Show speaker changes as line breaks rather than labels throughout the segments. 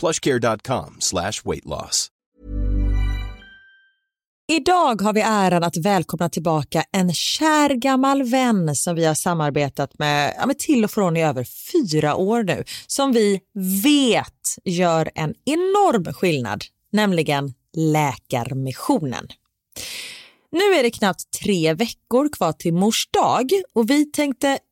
plushcare.com slash weightloss.
Idag har vi äran att välkomna tillbaka en kär gammal vän som vi har samarbetat med, ja, med till och från i över fyra år nu, som vi vet gör en enorm skillnad, nämligen Läkarmissionen. Nu är det knappt tre veckor kvar till mors dag och vi tänkte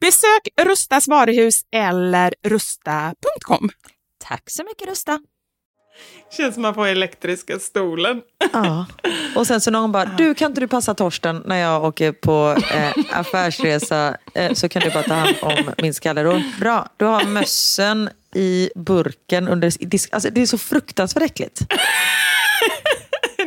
Besök Rustas varuhus eller rusta.com.
Tack så mycket Rusta.
Känns som man får elektriska stolen.
Ja. Och sen så någon bara, du kan inte du passa Torsten när jag åker på eh, affärsresa eh, så kan du bara ta hand om min skalleror. Bra, du har mössen i burken under disk. Alltså det är så fruktansvärt äckligt.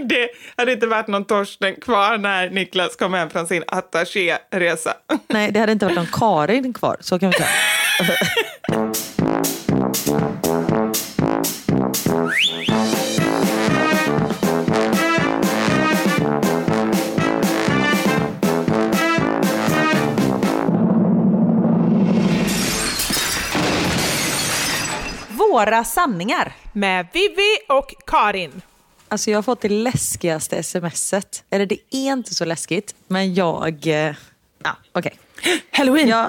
Det hade inte varit någon Torsten kvar när Niklas kom hem från sin attachéresa.
Nej, det hade inte varit någon Karin kvar, så kan vi säga. Våra sanningar.
Med Vivi och Karin.
Alltså jag har fått det läskigaste smset. Eller det är inte så läskigt, men jag... eh, Ja, okej.
Halloween.
Jag...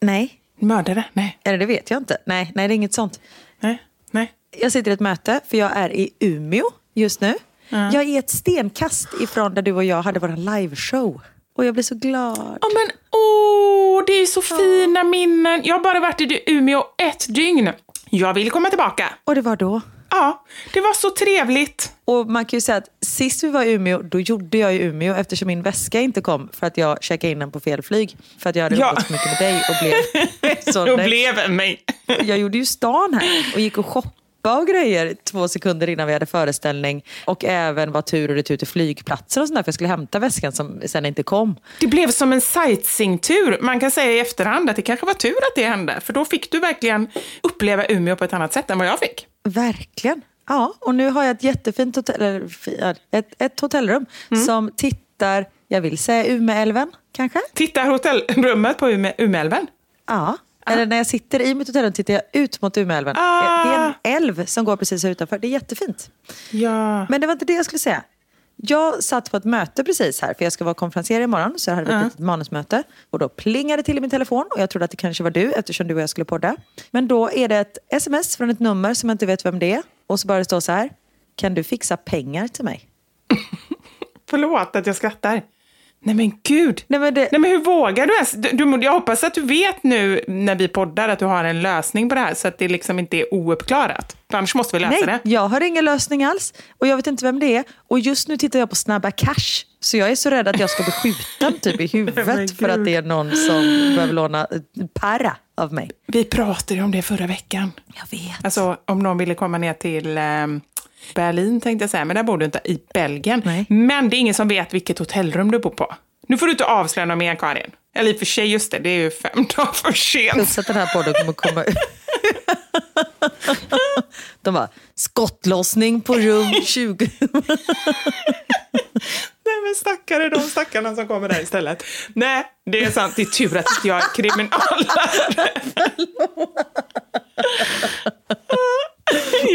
Nej,
Mördare? Nej.
eller det vet jag inte. Nej, nej, det är inget sånt.
Nej. Nej.
Jag sitter i ett möte, för jag är i Umeå just nu. Jag är ett stenkast ifrån där du och jag hade vår liveshow. Och jag blir så glad.
Ja men åh, det är så fina minnen. Jag har bara varit i Umeå ett dygn. Jag vill komma tillbaka.
Och det var då.
Ja, det var så trevligt.
Och man kan ju säga att sist vi var i Umeå, då gjorde jag i Umeå eftersom min väska inte kom för att jag checkade in den på fel flyg. För att jag hade
Ja.
umgåtts mycket med dig och blev så
Och blev mig.
Jag gjorde ju stan här och gick och shoppade och grejer två sekunder innan vi hade föreställning. Och även var tur och retur till flygplatser och sånt där för jag skulle hämta väskan som sen inte kom.
Det blev som en sightseeingtur. Man kan säga i efterhand att det kanske var tur att det hände. För då fick du verkligen uppleva Umeå på ett annat sätt än vad jag fick.
Verkligen. Ja, och nu har jag ett jättefint hotell, eller, ett, ett hotellrum som tittar, jag vill säga Umeälven kanske?
Titta hotellrummet på Ume, Umeälven.
Ja. Eller när jag sitter i mitt hotellrum tittar jag ut mot Umeälven.
Ah.
Det är en älv som går precis här utanför. Det är jättefint.
Ja.
Men det var inte det jag skulle säga. Jag satt på ett möte precis här, för jag ska vara konferenser imorgon, så jag hade ett litet manusmöte. Och då plingade det till i min telefon och jag trodde att det kanske var du eftersom du och jag skulle podda. Men då är det ett sms från ett nummer som jag inte vet vem det är. Och så bara det stå så här, kan du fixa pengar till mig?
Förlåt att jag skrattar. Nej men gud.
Nej men det,
Nej men hur vågar du ens? Du, du, jag hoppas att du vet nu när vi poddar att du har en lösning på det här så att det liksom inte är ouppklarat. För annars måste vi lösa
nej,
det.
jag har ingen lösning alls. Och jag vet inte vem det är. Och just nu tittar jag på Snabba Cash. Så jag är så rädd att jag ska bli skjuten typ i huvudet för att det är någon som behöver låna eh, para av mig.
Vi pratade ju om det förra veckan.
Jag vet.
Alltså om någon ville komma ner till ehm, Berlin tänkte jag säga, men där bor du inte, i Belgien.
Nej.
Men det är ingen som vet vilket hotellrum du bor på. Nu får du inte avslöja något mer, Karin. Eller i och för sig, just det, det är ju fem dagar för sent.
Plus att den här podden kommer komma ut. De bara, skottlossning på rum 20.
Nej men stackare de stackarna som kommer där istället. Nej, det är sant. Det är tur att jag är kriminalare.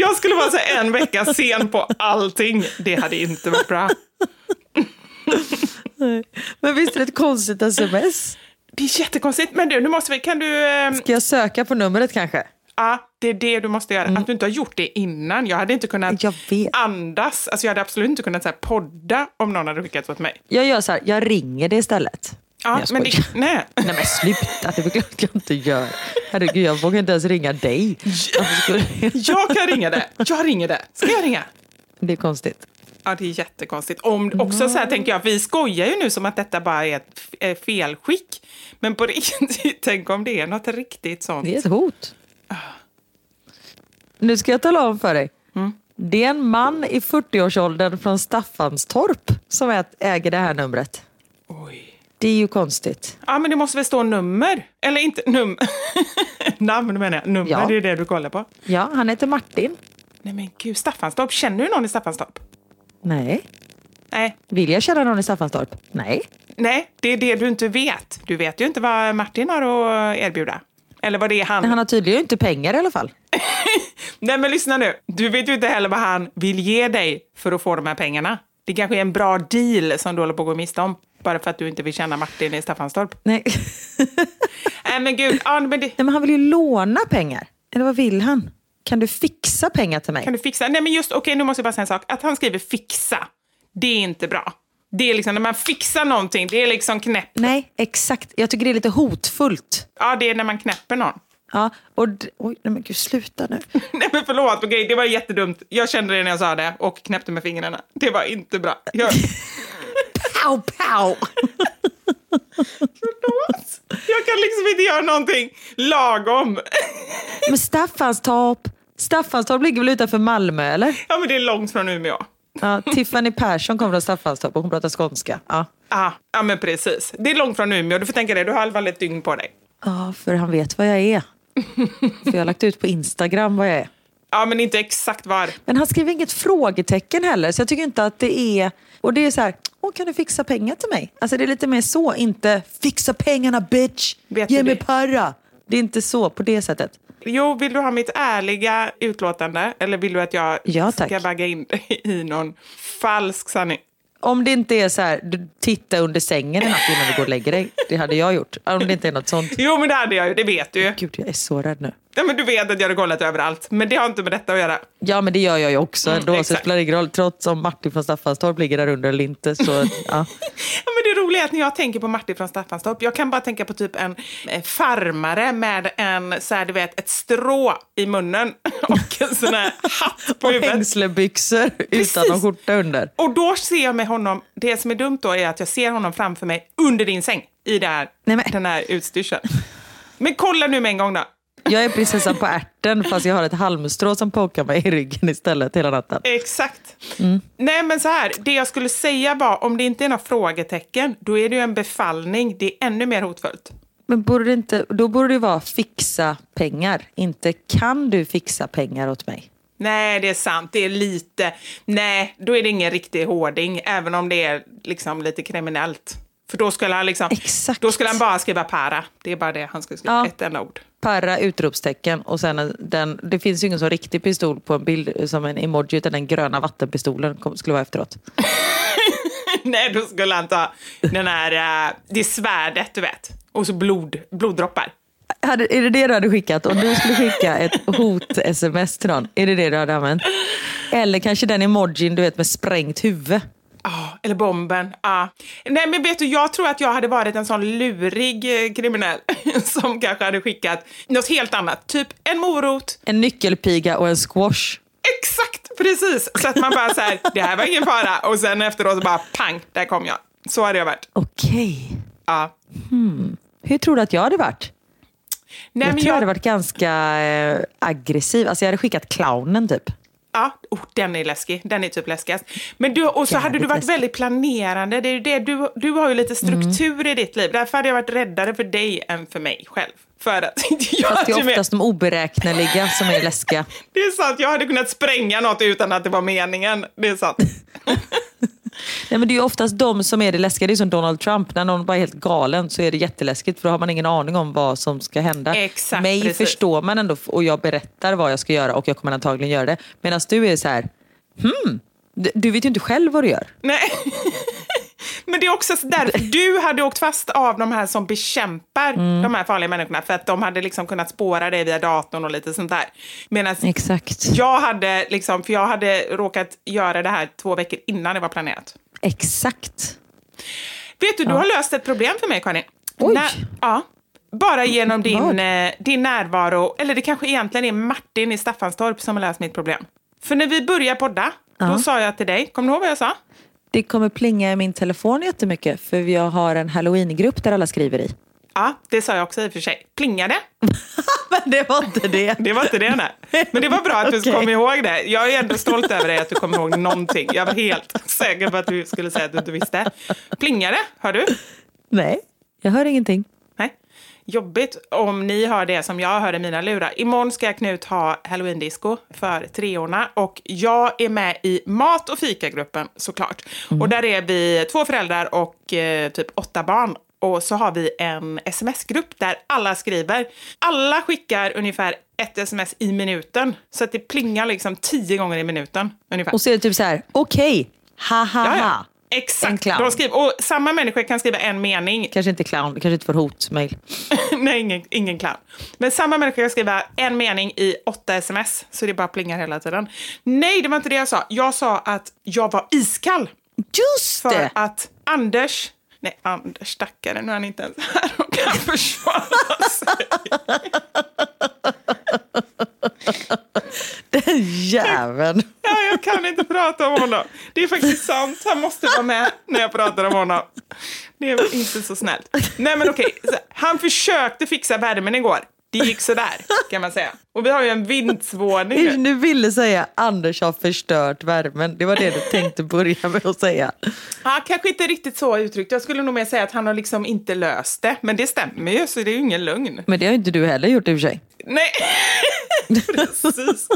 Jag skulle vara så en vecka sen på allting. Det hade inte varit bra.
Men visst är det ett konstigt sms?
Det är jättekonstigt. Men du, nu måste vi... Kan du... ehm,
Ska jag söka på numret kanske?
Ja, det är det du måste göra. Att du inte har gjort det innan. Jag hade inte kunnat andas. Alltså jag hade absolut inte kunnat så här, podda om någon hade skickat åt mig.
Jag gör så här, jag ringer det istället.
Ja,
jag
men det, nej.
Nej men sluta, det är klart jag inte gör. Herregud, jag vågar inte ens ringa dig. Jag?
Kan ringa det. Jag ringer det. Ska jag ringa?
Det är konstigt.
Ja, det är jättekonstigt. Om, också så här tänker jag, vi skojar ju nu som att detta bara är ett felskick. Men på riktigt, tänk om det är något riktigt sånt.
Det är ett hot. Nu ska jag tala om för dig. Det är en man i 40-årsåldern från Staffanstorp som äger det här numret.
Oj.
Det är ju konstigt.
Ja, men det måste väl stå nummer? Eller inte num... Namn menar jag. Nummer,
Ja.
det är det du kollar på.
Ja, han heter Martin.
Nej men gud, Staffanstorp. Känner du någon i Staffanstorp?
Nej.
Nej.
Vill jag känna någon i Staffanstorp? Nej.
Nej, det är det du inte vet. Du vet ju inte vad Martin har att erbjuda. Eller vad det är han...
Han har tydligen inte pengar i alla fall.
Nej men lyssna nu. Du vet ju inte heller vad han vill ge dig för att få de här pengarna. Det kanske är en bra deal som du håller på att gå miste om. Bara för att du inte vill känna Martin i Staffanstorp.
Nej.
Nej men gud, ja, men det,
Nej, men han vill ju låna pengar. Eller vad vill han? Kan du fixa pengar till mig?
kan du fixa? Nej men just, okej nu måste jag bara säga en sak. Att han skriver fixa, det är inte bra. Det är liksom när man fixar någonting, det är liksom knäpp.
Nej, exakt. Jag tycker det är lite hotfullt.
Ja, det är när man knäpper någon.
Ja, och oj, nej men gud, sluta nu.
Nej men förlåt, okej, det var jättedumt. Jag kände det när jag sa det och knäppte med fingrarna. Det var inte bra. Jag,
Pow, pow!
förlåt. Jag kan liksom inte göra någonting lagom.
Men Staffanstorp, Staffanstorp ligger väl utanför Malmö, eller?
Ja, men det är långt från Umeå.
Ja, Tiffany Persson kommer från Staffanstorp och hon pratar skånska. Ja.
Ah, ja, men precis. Det är långt från Umeå. Du får tänka dig, du har fall ett dygn på dig.
ja, för han vet vad jag är. För jag har lagt ut på Instagram vad jag är.
Ja, men inte exakt var.
Men han skriver inget frågetecken heller, så jag tycker inte att det är... Och det är så här, Åh, kan du fixa pengar till mig? Alltså det är lite mer så, inte fixa pengarna bitch,
Vet
ge mig
det?
para. Det är inte så på det sättet.
Jo, vill du ha mitt ärliga utlåtande? Eller vill du att jag
Ja, tack.
ska bagga in dig i någon falsk sanning?
Om det inte är så här, du titta under sängen en natt innan du går och lägger dig. Det hade jag gjort. Om det inte är något sånt.
Jo, men det hade jag ju. Det vet du ju.
Gud, jag är så rädd nu.
Ja, men du vet att jag hade kollat överallt. Men det har inte med detta att göra.
Ja, men det gör jag ju också
Mm,
ändå. så det spelar ingen roll. Trots om Martin från Staffanstorp ligger där under eller inte. Så, ja.
Ja, men det roliga är att när jag tänker på Martin från Staffanstorp, jag kan bara tänka på typ en eh, farmare med en, så här, du vet, ett strå i munnen och en sån här hatt på
Och
huvudet.
hängslebyxor utan någon skjorta under.
Och då ser jag med honom, det som är dumt då är att jag ser honom framför mig under din säng i det här,
Nej, men-
den här utstyrseln. Men kolla nu med en gång då.
Jag är prinsessan på ärten fast jag har ett halmstrå som pokar mig i ryggen istället hela natten.
Exakt.
Mm.
Nej men så här, det jag skulle säga var om det inte är några frågetecken, då är det ju en befallning. Det är ännu mer hotfullt.
Men borde det inte, då borde det vara fixa pengar, inte kan du fixa pengar åt mig?
Nej, det är sant. Det är lite... Nej, då är det ingen riktig hårding, även om det är liksom lite kriminellt. För då skulle han liksom...
Exakt.
Då skulle han bara skriva para. Det är bara det han skulle skriva.
Ja.
Ett enda ord.
Para utropstecken och sen en- den, det finns ju ingen så riktig pistol på en bild som en emoji utan den gröna vattenpistolen kom, skulle vara efteråt.
Nej, då skulle han ta den här... Uh, det svärdet, du vet. Och så blod, bloddroppar.
Hade, är det det du hade skickat? Om du skulle skicka ett hot-sms till någon, är det det du hade använt? Eller kanske den emojin du vet med sprängt huvud.
Ja, eller bomben. Ja. Nej, men vet du, jag tror att jag hade varit en sån lurig eh, kriminell som kanske hade skickat något helt annat. Typ en morot.
En nyckelpiga och en squash.
Exakt, precis. Så att man bara så här, det här var ingen fara. Och sen efteråt så bara pang, där kom jag. Så hade jag varit.
Okej.
Ja.
Hur tror du att jag hade varit?
Nej,
jag
men
tror jag
jag,
hade varit ganska eh, aggressiv. Alltså jag hade skickat clownen typ.
Ja, oh, den är läskig. Den är typ läskigast. Men du, och så hade du varit
läskig.
väldigt planerande. Det är det, du, du har ju lite struktur
Mm.
i ditt liv. Därför hade jag varit räddare för dig än för mig själv. För att jag
Fast det är
hade med-
oftast de oberäkneliga som är läskiga.
Det är sant, jag hade kunnat spränga något utan att det var meningen. Det är sant.
Nej, men det är ju oftast de som är det läskiga. Det är som Donald Trump. När någon bara är helt galen så är det jätteläskigt för då har man ingen aning om vad som ska hända.
Exakt,
Mig
precis.
förstår man ändå och jag berättar vad jag ska göra och jag kommer antagligen göra det. Medan du är så här, hmm, du- du vet ju inte själv vad du gör.
Nej. Men det är också så där, du hade åkt fast av de här som bekämpar
Mm.
de här farliga människorna för att de hade liksom kunnat spåra dig via datorn och lite sånt där. Medan
Exakt.
jag hade liksom, för jag hade råkat göra det här två veckor innan det var planerat.
Exakt.
Vet du, du har löst ett problem för mig, Karin.
Oj.
ja. Bara genom din, eh, din närvaro, eller det kanske egentligen är Martin i Staffanstorp som har löst mitt problem. För när vi började podda, då
Ja.
sa jag till dig, kommer du ihåg vad jag sa?
Det kommer plinga i min telefon jättemycket för jag har en halloween-grupp där alla skriver i.
Ja, det sa jag också i och för sig. Plingade?
Men det var inte det.
Det var inte det, nej. Men det var bra att du
Okej.
kom ihåg det. Jag är ändå stolt över dig att du kommer ihåg någonting. Jag var helt säker på att du skulle säga att du inte visste. Plingade, hör du?
Nej, jag hör ingenting.
Jobbigt om ni hör det som jag hör i mina lurar. Imorgon ska Knut ha halloween-disco för treorna och jag är med i mat och fikagruppen såklart. Och där är vi två föräldrar och eh, typ åtta barn. Och så har vi en sms-grupp där alla skriver. Alla skickar ungefär ett sms i minuten. Så att det plingar liksom tio gånger i minuten. Ungefär.
Och så är det typ så här, okej, ha ha
ja.
ha.
Exakt. De skriver, och samma människa kan skriva en mening
Kanske inte clown, kanske inte får hotmail.
Nej, ingen, ingen clown. Men samma människa kan skriva en mening i åtta sms, så det bara plingar hela tiden. Nej, det var inte det jag sa. Jag sa att jag var iskall.
Just
För
det!
att Anders... Nej, Anders stackare, nu är han inte ens här och kan försvara sig.
Den jäveln.
Ja, jag kan inte prata om honom. Det är faktiskt sant. Han måste vara med när jag pratar om honom. Det är inte så snällt. Nej, men okej. Han försökte fixa värmen igår. Det gick sådär, kan man säga. Och vi har ju en vindsvåning nu.
Du ville säga Anders har förstört värmen. Det var det du tänkte börja med att säga.
Ja, kanske inte riktigt så uttryckt. Jag skulle nog mer säga att han har liksom inte löst det. Men det stämmer ju, så det är ju ingen lögn.
Men det har ju inte du heller gjort i och för sig.
Nej, precis.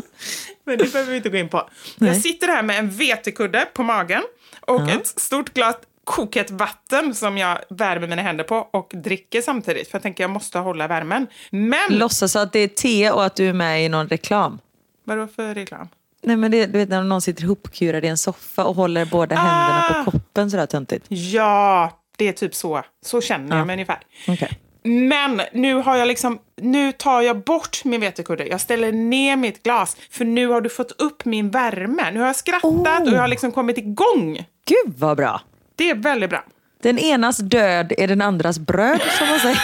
Men det behöver vi inte gå in på. Jag
Nej.
sitter här med en vetekudde på magen och ett stort glas kokhett vatten som jag värmer mina händer på och dricker samtidigt. För jag tänker jag måste hålla värmen. Men,
Låtsas att det är te och att du är med i någon reklam.
vadå för reklam?
Nej men det, du vet när någon sitter ihopkurad i en soffa och håller båda händerna
Ah.
på koppen sådär töntigt.
Ja, det är typ så. Så känner jag mig ungefär.
Okej.
Men nu har jag liksom, nu tar jag bort min vetekudde. Jag ställer ner mitt glas. För nu har du fått upp min värme. Nu har jag skrattat
Oh.
och jag har liksom kommit igång.
Gud vad bra.
Det är väldigt bra.
Den enas död är den andras bröd som man säger.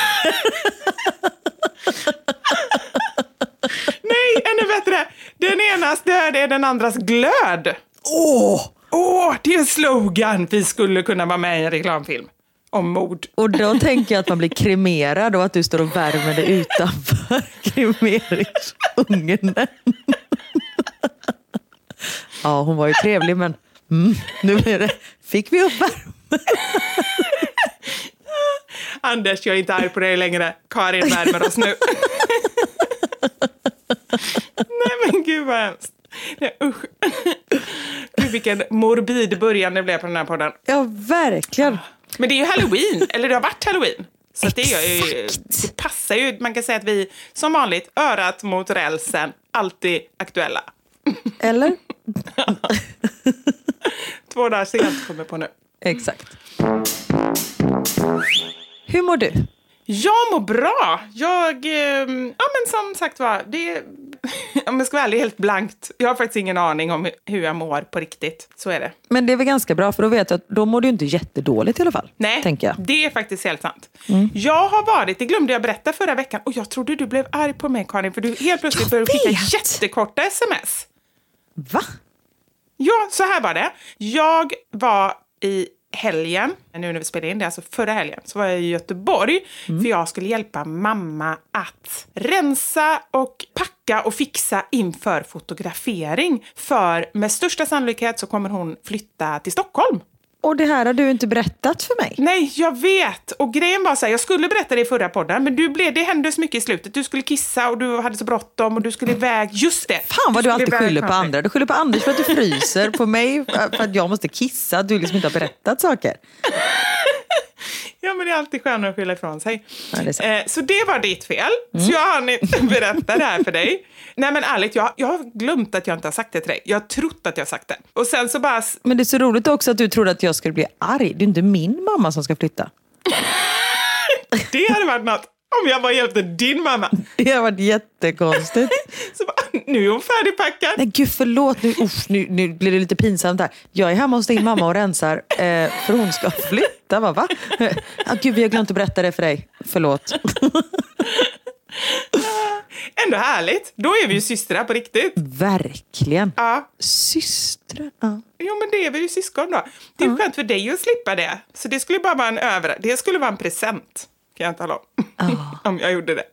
Nej, ännu bättre! Den enas död är den andras glöd. Åh! Åh, det är en slogan vi skulle kunna vara med i en reklamfilm. Om mord.
Och då tänker jag att man blir kremerad och att du står och värmer dig utanför kremeringsugnen. Ja, hon var ju trevlig men mm, nu är det, fick vi upp värmen.
Anders, jag är inte arg på dig längre. Karin värmer oss nu. Nej men gud vad hemskt. Nej, usch. Gud vilken morbid början det blev på den här podden.
Ja, verkligen.
Men det är ju halloween, eller det har varit halloween. Så att det, är ju,
Exakt.
det passar ju. Man kan säga att vi, som vanligt, örat mot rälsen, alltid aktuella.
Eller?
Två dagar sent kommer jag på nu.
Exakt. Hur mår du?
Jag mår bra. Jag, eh, ja men som sagt var, det om jag ska vara ärlig, helt blankt. Jag har faktiskt ingen aning om hur jag mår på riktigt. Så är det.
Men det är väl ganska bra för då vet jag att då mår du inte jättedåligt i alla fall.
Nej,
Tänker jag.
det är faktiskt helt sant. Jag har varit, det glömde jag berätta förra veckan, och jag trodde du blev arg på mig Karin, för du helt plötsligt började skicka jättekorta sms.
Va?
Ja, så här var det. Jag var i helgen, nu när vi spelar in det, alltså förra helgen, så var jag i Göteborg för jag skulle hjälpa mamma att rensa och packa och fixa inför fotografering. För med största sannolikhet så kommer hon flytta till Stockholm.
Och det här har du inte berättat för mig.
Nej, jag vet. Och grejen var så här, jag skulle berätta det i förra podden, men du blev, det hände så mycket i slutet. Du skulle kissa och du hade så bråttom och du skulle iväg. Just det.
Fan vad du,
skulle
alltid skyller på andra. Du skyller på Anders för att du fryser, på mig för att jag måste kissa, att du liksom inte har berättat saker.
Ja, men det är alltid skönare att skylla ifrån sig.
Ja, det sant.
eh, så det var ditt fel. Så jag hann inte berätta det här för dig. Nej, men ärligt, jag, jag har glömt att jag inte har sagt det till dig. Jag har trott att jag har sagt det. Och sen så bara...
Men det är så roligt också att du trodde att jag skulle bli arg. Det är inte min mamma som ska flytta.
Det hade varit något om jag bara hjälpte din mamma.
Det har varit jättekonstigt.
Så bara, nu är hon färdigpackad.
Nej gud förlåt, nu, usch, nu, nu blir det lite pinsamt här. Jag är hemma hos din mamma och rensar eh, för hon ska flytta. Va? Va? Ah, gud vi har glömt att berätta det för dig. Förlåt.
Ändå härligt. Då är vi ju systrar på riktigt.
Verkligen.
Ja.
Systrar. Ja.
Jo, men det är vi ju syskon då. Det är skönt för dig att slippa det. Så det skulle bara vara en över... Det skulle vara en present, kan jag tala om. om jag gjorde det.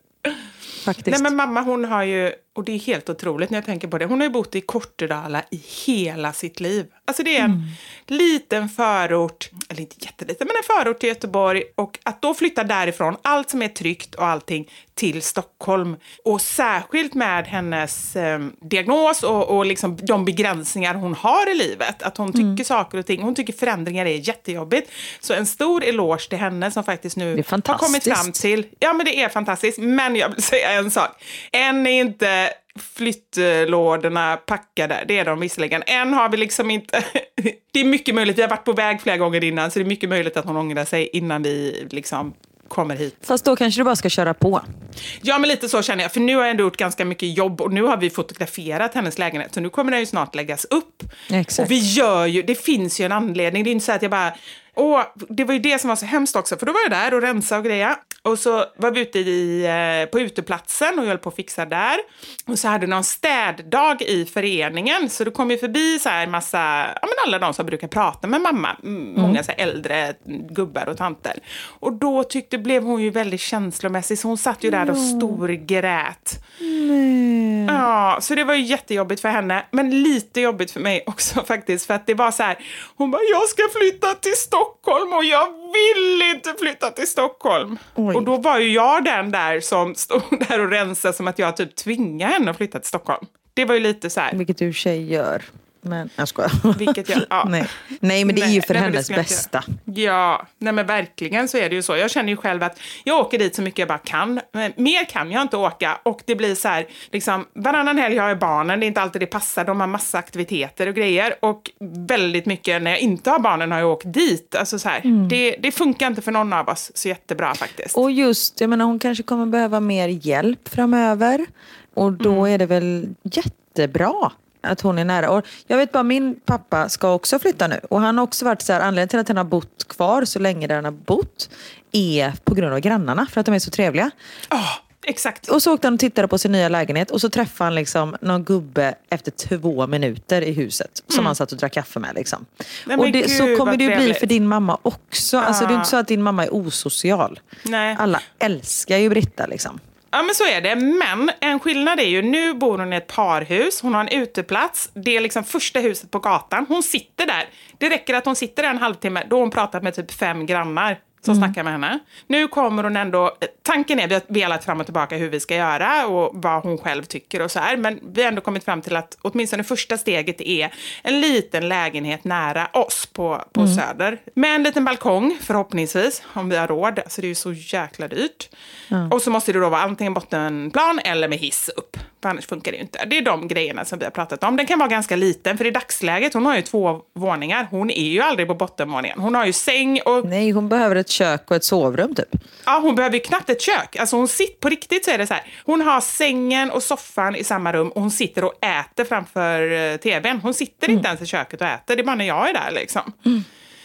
Faktiskt.
Nej, men mamma hon har ju, och det är helt otroligt när jag tänker på det, hon har ju bott i Kortedala i hela sitt liv. Alltså det är en liten förort, eller inte jätteliten, men en förort till Göteborg. Och att då flytta därifrån, allt som är tryggt och allting, till Stockholm. Och särskilt med hennes eh, diagnos och, och liksom de begränsningar hon har i livet. Att hon tycker saker och ting, hon tycker förändringar är jättejobbigt. Så en stor eloge till henne som faktiskt nu har kommit fram till... Ja, men det är fantastiskt. Men jag vill säga en sak. Än är inte flyttlådorna packade. Det är de visserligen. Än har vi liksom inte... Det är mycket möjligt. Vi har varit på väg flera gånger innan, så det är mycket möjligt att hon ångrar sig innan vi liksom kommer hit.
Fast då kanske du bara ska köra på.
Ja, men lite så känner jag. För nu har jag ändå gjort ganska mycket jobb och nu har vi fotograferat hennes lägenhet. Så nu kommer den ju snart läggas upp.
Exakt.
Och vi gör ju, det finns ju en anledning. Det är inte så att jag bara, åh, det var ju det som var så hemskt också. För då var jag där och rensade och greja. Och så var vi ute i, eh, på uteplatsen och höll på att fixa där. Och så hade någon städdag i föreningen. Så det kom ju förbi så här massa, ja men alla de som brukar prata med mamma. Mm. Många så äldre gubbar och tanter. Och då tyckte, blev hon ju väldigt känslomässig. Så hon satt ju där och storgrät. Ja, så det var ju jättejobbigt för henne, men lite jobbigt för mig också faktiskt. För att det var så här, hon bara, jag ska flytta till Stockholm och jag vill inte flytta till Stockholm.
Oj.
Och då var ju jag den där som stod där och rensade som att jag typ tvingade henne att flytta till Stockholm. Det var ju lite så här,
Vilket du tjej gör. Men jag skojar.
vilket jag, ja.
Nej. Nej men det är ju för
nej,
hennes bästa.
Ja, nej men verkligen så är det ju så. Jag känner ju själv att jag åker dit så mycket jag bara kan. Men mer kan jag inte åka och det blir så här, liksom varannan helg har jag barnen, det är inte alltid det passar, de har massa aktiviteter och grejer och väldigt mycket när jag inte har barnen har jag åkt dit. Alltså så här, det, det funkar inte för någon av oss så jättebra faktiskt.
Och just, jag menar hon kanske kommer behöva mer hjälp framöver. Och då är det väl jättebra att hon är nära. Och jag vet bara, min pappa ska också flytta nu. Och han har också varit så här, anledningen till att han har bott kvar så länge där han har bott är på grund av grannarna, för att de är så trevliga.
Ja, exakt.
Och så åkte han och tittade på sin nya lägenhet och så träffade han liksom någon gubbe efter två minuter i huset som han satt och drack kaffe med. Liksom.
Mm. Nej,
och det,
gud,
så kommer det ju bli för din mamma också. Alltså, det är inte så att din mamma är osocial.
Nej.
Alla älskar ju Britta liksom.
Ja, men så är det. Men en skillnad är ju, nu bor hon i ett parhus, hon har en uteplats, det är liksom första huset på gatan. Hon sitter där. Det räcker att hon sitter där en halvtimme, då har hon pratat med typ fem grannar som snackar med henne. Nu kommer hon ändå, tanken är, vi har velat fram och tillbaka hur vi ska göra och vad hon själv tycker och så här, men vi har ändå kommit fram till att åtminstone första steget är en liten lägenhet nära oss på, på Söder. Med en liten balkong, förhoppningsvis, om vi har råd. Alltså det är ju så jäkla dyrt. Och så måste det då vara antingen bottenplan eller med hiss upp. För annars funkar det ju inte. Det är de grejerna som vi har pratat om. Den kan vara ganska liten, för i dagsläget, hon har ju två våningar. Hon är ju aldrig på bottenvåningen. Hon har ju säng och
Nej, hon behöver ett kök och ett sovrum typ.
Ja, hon behöver ju knappt ett kök. Alltså hon sitter, på riktigt så är det så här. Hon har sängen och soffan i samma rum och hon sitter och äter framför eh, tvn. Hon sitter inte ens i köket och äter. Det är bara när jag är där liksom.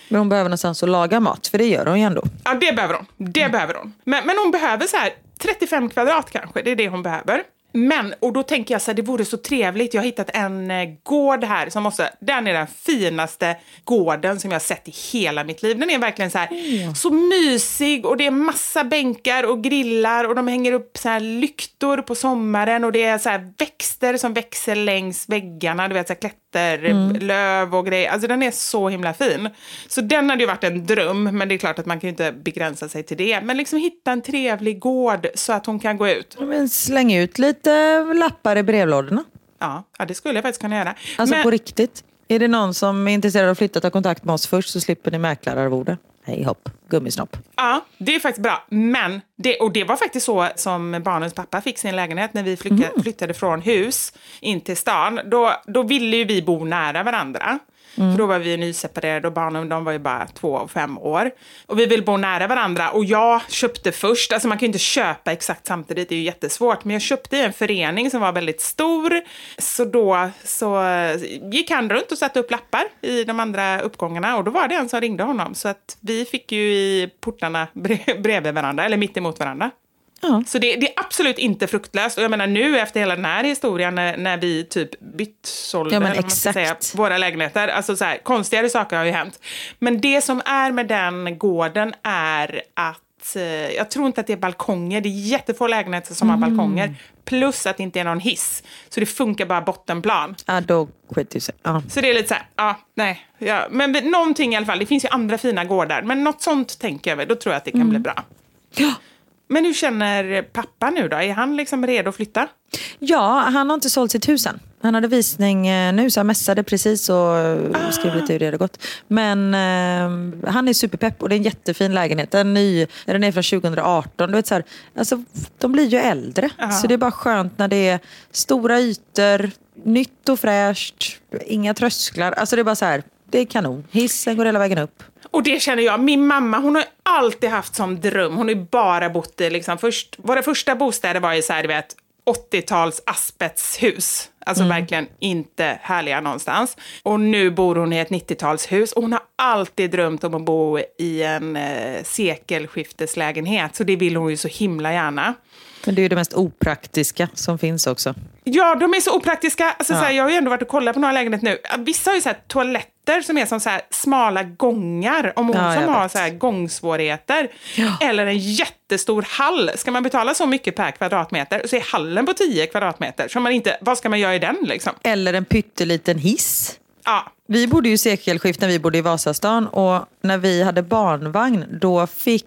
Men hon behöver någonstans att laga mat, för det gör hon ju ändå.
Ja, det behöver hon. Det behöver hon. Men, men hon behöver så här 35 kvadrat kanske. Det är det hon behöver. Men, och då tänker jag så här, det vore så trevligt. Jag har hittat en eh, gård här som måste, den är den finaste gården som jag har sett i hela mitt liv. Den är verkligen så här, så mysig och det är massa bänkar och grillar och de hänger upp så här lyktor på sommaren och det är så här växter som växer längs väggarna, du vet så här klätterlöv och grejer. Alltså den är så himla fin. Så den hade ju varit en dröm, men det är klart att man kan ju inte begränsa sig till det. Men liksom hitta en trevlig gård så att hon kan gå ut.
Men släng ut lite lappar i brevlådorna.
Ja, ja det skulle jag faktiskt kunna göra.
Alltså
men,
på riktigt. Är det någon som är intresserad av att flytta, ta kontakt med oss först så slipper ni mäklararvode. Hej hopp, gummisnopp.
Ja, det är faktiskt bra. Men, det, och det var faktiskt så som barnens pappa fick sin lägenhet när vi flyttade,
Mm.
flyttade från hus in till stan. Då, då ville ju vi bo nära varandra. Mm. För då var vi nyseparerade och barnen de var ju bara två och fem år. Och vi ville bo nära varandra och jag köpte först, alltså man kan ju inte köpa exakt samtidigt, det är ju jättesvårt, men jag köpte i en förening som var väldigt stor. Så då så gick han runt och satte upp lappar i de andra uppgångarna och då var det en som ringde honom. Så att vi fick ju i portarna bre- bredvid varandra, eller mitt emot varandra.
Ja.
Så det, det är absolut inte fruktlöst. Och jag menar nu efter hela den här historien när, när vi typ bytt sålde
Ja, men exakt.
säga, våra lägenheter. Alltså så här, konstigare saker har ju hänt. Men det som är med den gården är att eh, jag tror inte att det är balkonger. Det är jättefå lägenheter som har
Mm.
balkonger. Plus att det inte är någon hiss. Så det funkar bara bottenplan.
Ja, då skiter sig. Ja.
Så det är lite så här, ja, nej. Ja, men någonting i alla fall. Det finns ju andra fina gårdar. Men något sånt tänker jag väl. Då tror jag att det kan bli bra.
Ja.
Men hur känner pappa nu då? Är han liksom redo att flytta?
ja, han har inte sålt sitt hus än. Han hade visning eh, nu så han mässade precis och eh, skrev lite hur det hade gått. Men eh, han är superpepp och det är en jättefin lägenhet. Den, är ny, den är från 2018. Du vet, så här, alltså, de blir ju äldre. Så det är bara skönt när det är stora ytor, nytt och fräscht, inga trösklar. Alltså det är bara så här, det är kanon. Hissen går hela vägen upp.
Och det känner jag, min mamma hon har alltid haft som dröm, hon har ju bara bott i, liksom, först, våra första bostäder var ju så här, du vet, 80-tals asbestshus. Alltså verkligen inte härliga någonstans. Och nu bor hon i ett 90-talshus och hon har alltid drömt om att bo i en eh, sekelskifteslägenhet. Så det vill hon ju så himla gärna.
Men det är ju det mest opraktiska som finns också.
Ja, de är så opraktiska. Alltså, så här, jag har ju ändå varit och kollat på några lägenheter nu. Vissa har ju så här, toaletter som är som så här, smala gångar. Om hon
Ja,
som har
vet.
så här, gångsvårigheter. Eller en jättestor hall. Ska man betala så mycket per kvadratmeter så är hallen på 10 kvadratmeter. Så man inte, vad ska man göra i den liksom?
Eller en pytteliten hiss.
Ja,
Vi bodde ju sekelskift när vi bodde i Vasastan och när vi hade barnvagn då fick,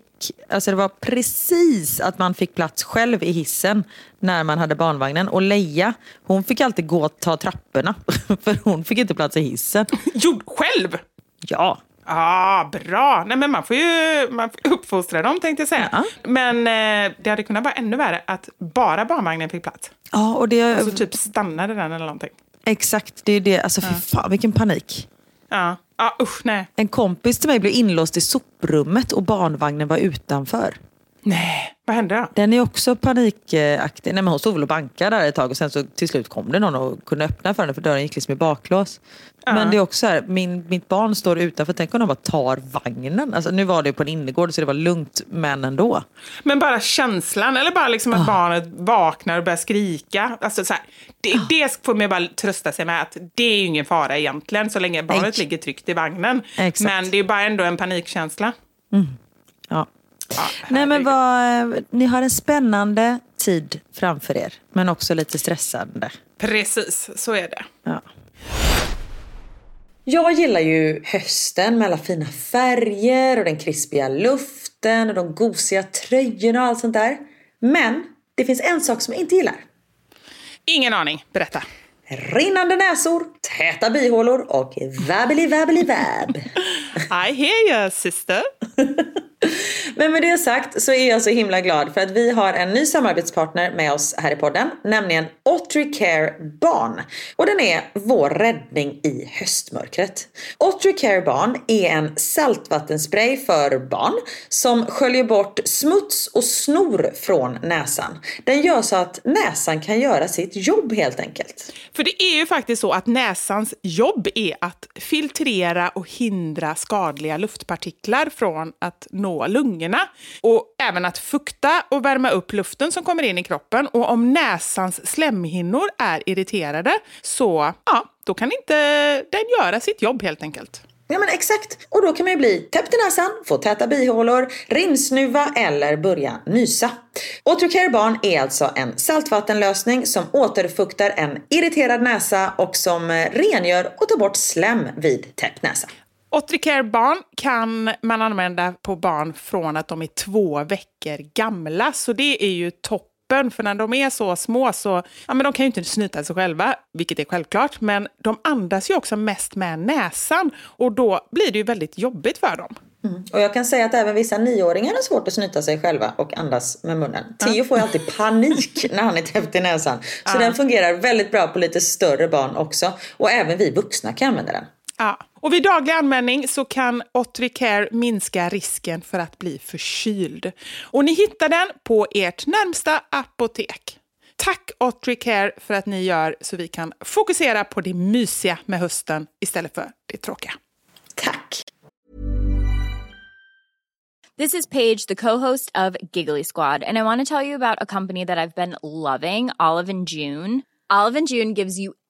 alltså det var precis att man fick plats själv i hissen när man hade barnvagnen. Och Leia, hon fick alltid gå och ta trapporna för hon fick inte plats i hissen.
jo, själv!
Ja,
Ah, bra! Nej, men man får ju man får uppfostra dem tänkte jag säga.
Ja.
Men eh, det hade kunnat vara ännu värre att bara barnvagnen fick plats.
ja och det,
Alltså typ stannade den eller någonting.
exakt, det är det, alltså fy fan vilken panik.
Ja, Ah, usch nej.
En kompis till mig blev inlåst i soprummet och barnvagnen var utanför.
Nej, vad hände då?
Den är också panikaktig. Nej, men hon stod väl och bankade där ett tag och sen så till slut kom det någon och kunde öppna för henne för dörren gick liksom i baklås. Men det är också så här, min, mitt barn står utanför, tänk om de bara tar vagnen. Alltså, nu var det på en innergård så det var lugnt, men ändå.
Men bara känslan, eller bara liksom att
Ah.
barnet vaknar och börjar skrika. Alltså så här, det,
Ah.
det får man bara trösta sig med att det är ju ingen fara egentligen så länge barnet
Ex-
ligger tryggt i vagnen.
Exakt.
Men det är bara ändå en panikkänsla.
Ja.
Ja,
Nej, men vad, ni har en spännande tid framför er, men också lite stressande.
Precis, så är det.
Ja. Jag gillar ju hösten med alla fina färger och den krispiga luften och de gosiga tröjorna och allt sånt där. Men det finns en sak som jag inte gillar.
Ingen aning, berätta.
Rinnande näsor, täta bihålor och vabbeli vabbeli vab.
I hear you sister.
Men med det sagt så är jag så himla glad för att vi har en ny samarbetspartner med oss här i podden, nämligen Ottery Care Barn. Och den är vår räddning i höstmörkret. Ottery Care Barn är en saltvattenspray för barn som sköljer bort smuts och snor från näsan. Den gör så att näsan kan göra sitt jobb helt enkelt.
För det är ju faktiskt så att näsans jobb är att filtrera och hindra skadliga luftpartiklar från att nå nå lungorna. Och även att fukta och värma upp luften som kommer in i kroppen. Och om näsans slemhinnor är irriterade så ja, då kan inte den göra sitt jobb helt enkelt.
Ja men exakt. Och då kan man ju bli täppt i näsan, få täta bihålor, rinsnuva eller börja nysa. Otrocare Barn är alltså en saltvattenlösning som återfuktar en irriterad näsa och som eh, rengör och tar bort slem vid täppt näsa.
Otricare barn kan man använda på barn från att de är två veckor gamla, så det är ju toppen för när de är så små så ja, men de kan ju inte snyta sig själva, vilket är självklart, men de andas ju också mest med näsan och då blir det ju väldigt jobbigt för dem.
Mm. Och jag kan säga att även vissa nioåringar har svårt att snyta sig själva och andas med munnen. Tio får ju alltid panik när han är täppt i näsan. Så ja. den fungerar väldigt bra på lite större barn också. Och även vi vuxna kan använda den.
Ja. Och vid daglig användning så kan Otricare minska risken för att bli förkyld. Och ni hittar den på ert närmsta apotek. Tack Otricare för att ni gör så vi kan fokusera på det mysiga med hösten istället för det tråkiga.
Tack!
This is Paige, the co-host of Giggly Squad, and I want to tell you about a company that I've been loving, Olive and June. Olive and June gives you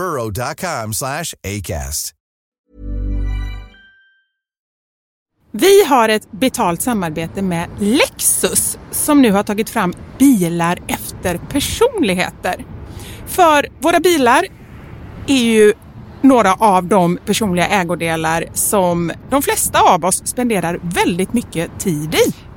burrow.com slash acast.
Vi har ett betalt samarbete med Lexus som nu har tagit fram bilar efter personligheter. För våra bilar är ju några av de personliga ägodelar som de flesta av oss spenderar väldigt mycket tid i.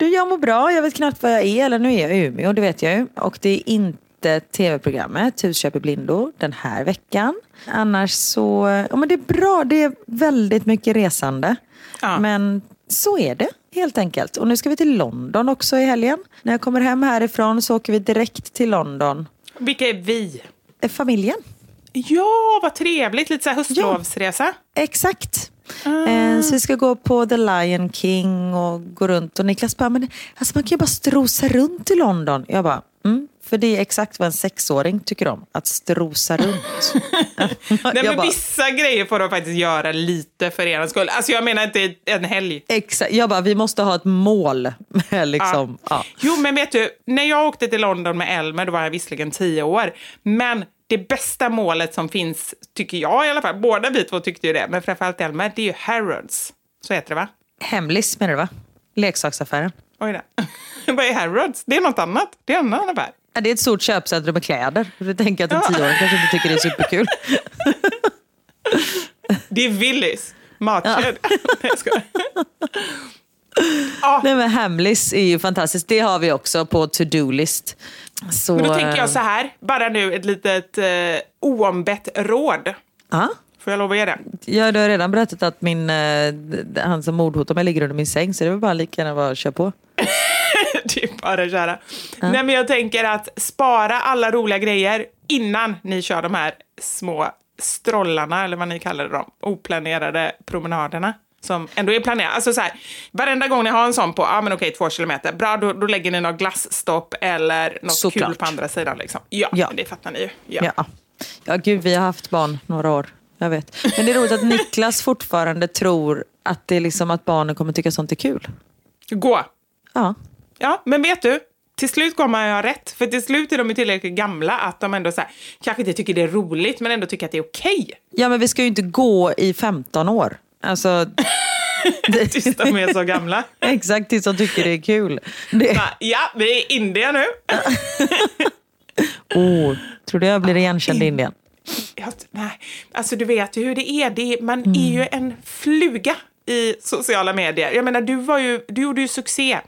Du, jag mår bra. Jag vet knappt vad jag är. Eller nu är jag i Umeå, det vet jag ju. Och det är inte tv-programmet Husköp i blindo den här veckan. Annars så, ja men det är bra. Det är väldigt mycket resande.
Ja.
Men så är det helt enkelt. Och nu ska vi till London också i helgen. När jag kommer hem härifrån så åker vi direkt till London.
Vilka är vi?
Familjen.
Ja, vad trevligt. Lite så här höstlovsresa.
Exakt. Eh, Så vi ska gå på The Lion King och gå runt. Och Niklas bara, men alltså man kan ju bara strosa runt i London. Jag bara, mm, för det är exakt vad en sexåring tycker om. Att strosa runt.
Nej, men
bara,
vissa grejer får de faktiskt göra lite för er skull. Alltså jag menar inte en helg.
exakt, jag bara, vi måste ha ett mål. liksom, ja.
Jo, men vet du, när jag åkte till London med Elmer, då var jag visserligen tio år, men det bästa målet som finns, tycker jag i alla fall, båda vi två tyckte ju det, men framförallt Elmer, det är ju Harrods. Så heter det va?
Hemlis menar du va? Leksaksaffären.
Oj då. Vad är Harrods? Det är något annat. Det är en annan affär.
Ja, det är ett stort köpcentrum med kläder. Du tänker att en tioåring kanske inte tycker det är superkul.
Det är Willys matkedja. Nej, jag skojar. Ja,
Nej men Hemlis är ju fantastiskt. Det har vi också på to-do-list. Så,
men då tänker jag så här, bara nu ett litet eh, oombett råd.
Ja.
Får jag lov att ge det?
Ja, du har redan berättat att min, eh, han som mordhotar mig ligger under min säng så det är väl bara lika gärna att köra på.
det är bara att köra. Nej, men jag tänker att spara alla roliga grejer innan ni kör de här små strollarna, eller vad ni kallar dem, oplanerade promenaderna. Som ändå är planerade. Alltså så här, varenda gång ni har en sån på, ja ah, men okej, två kilometer, bra, då, då lägger ni något glassstopp eller något
Såklart.
kul på andra sidan. Liksom. Ja,
Ja.
det fattar ni ju. Ja.
Ja. ja, gud vi har haft barn några år. Jag vet. Men det är roligt att Niklas fortfarande tror att, det är liksom att barnen kommer tycka sånt är kul.
Gå.
Ja.
Ja, men vet du? Till slut kommer jag ha rätt. För till slut är de tillräckligt gamla att de ändå så här, kanske inte tycker det är roligt, men ändå tycker att det är okej.
ja, men vi ska ju inte gå i 15 år. Alltså,
Tills de är så gamla.
exakt tills de tycker det är kul. Det,
Va? Ja, vi är i Indien nu.
oh, tror du jag blir igenkänd i Indien?
Jag, nej, alltså du vet ju hur det är. Det är man är ju en fluga i sociala medier. Jag menar, du, var ju, du gjorde ju succé.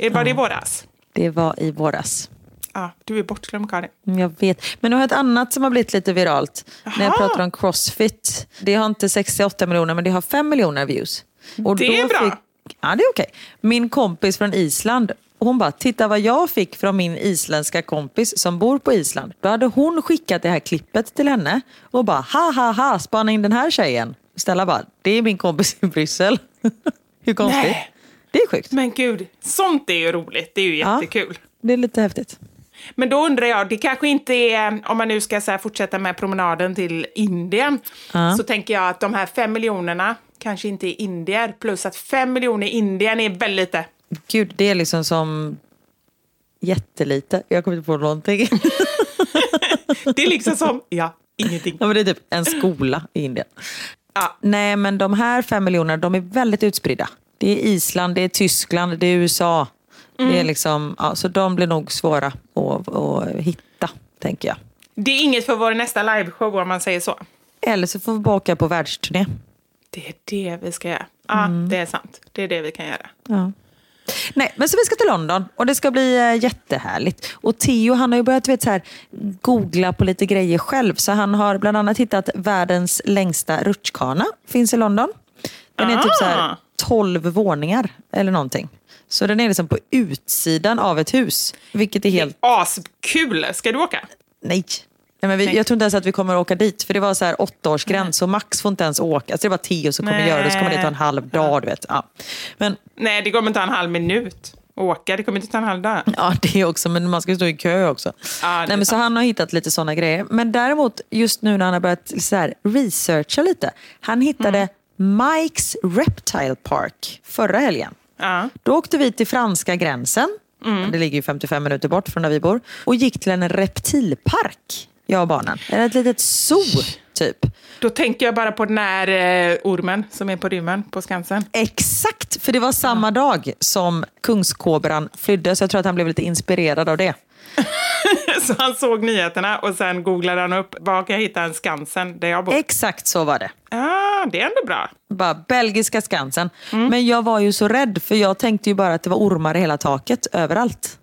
Eh, Var det i våras?
Det var i våras.
Ja, du är bortglömd, Karin.
Mm, Jag vet. Men nu har jag ett annat som har blivit lite viralt. När jag pratar om crossfit. Det har inte 68 miljoner men det har 5 miljoner views. Och
Det är bra.
Fick, ja det är okej. Min kompis från Island. Hon bara, titta vad jag fick från min isländska kompis som bor på Island. Då hade hon skickat det här klippet till henne och bara, ha ha ha, spana in den här tjejen. Stella bara, det är min kompis i Bryssel. Hur konstigt?
Nej.
Det är sjukt.
Men gud, sånt är ju roligt. Det är ju
Ja.
jättekul.
Det är lite häftigt.
Men då undrar jag, det kanske inte är, om man nu ska så fortsätta med promenaden till Indien, så tänker jag att de här fem miljonerna kanske inte är indier, plus att fem miljoner i Indien är väldigt lite.
Gud, det är liksom som jättelite. Jag kommer inte på någonting.
Det är liksom som, ja, ingenting.
Ja, men det är typ en skola i Indien.
Ja.
Nej, men de här fem miljonerna, de är väldigt utspridda. Det är Island, det är Tyskland, det är USA. Det är
Mm.
liksom, ja, så de blir nog svåra att, att hitta, tänker jag.
Det är inget för vår nästa liveshow om man säger så.
Eller så får vi bara åka på världsturné.
Det är det vi ska göra. Ja, det är sant. Det är det vi kan göra.
Ja. Nej, men så vi ska till London och det ska bli eh, jättehärligt. Och Theo han har ju börjat vet, så här, googla på lite grejer själv. Så han har bland annat hittat världens längsta rutschkana. Finns i London. Den är typ så här
Ah.
12 våningar eller någonting. Så den är liksom på utsidan av ett hus. Vilket är helt...
Askul! Ska du åka?
Nej. Nej, men vi,
Nej.
jag tror inte ens att vi kommer att åka dit. För det var så här åttaårsgräns och Max får inte ens åka. Alltså det var Theo som kommer
Nej.
göra det. Så kommer det ta en halv dag. Du vet. Ja. Men
Nej, det kommer inte ta en halv minut. Åka, det kommer inte ta en halv dag.
Ja, det också. Men man ska stå i kö också.
Ja,
Nej, men så han har hittat lite sådana grejer. Men däremot, just nu när han har börjat så här, researcha lite. Han hittade
Mm.
Mike's Reptile Park förra helgen.
Ja.
Då åkte vi till franska gränsen.
Mm.
Det ligger ju 55 minuter bort från där vi bor. Och gick till en reptilpark, jag och barnen. Ett litet zoo, typ.
Då tänker jag bara på den här eh, ormen som är på rymmen på Skansen.
Exakt, för det var samma dag som kungskobran flydde. Så jag tror att han blev lite inspirerad av det.
Så han såg nyheterna och sen googlade han upp var kan jag hitta en Skansen där jag bor.
Exakt så var det.
Ja, det är ändå bra.
Bara belgiska Skansen. Men jag var ju så rädd för jag tänkte ju bara att det var ormar i hela taket överallt.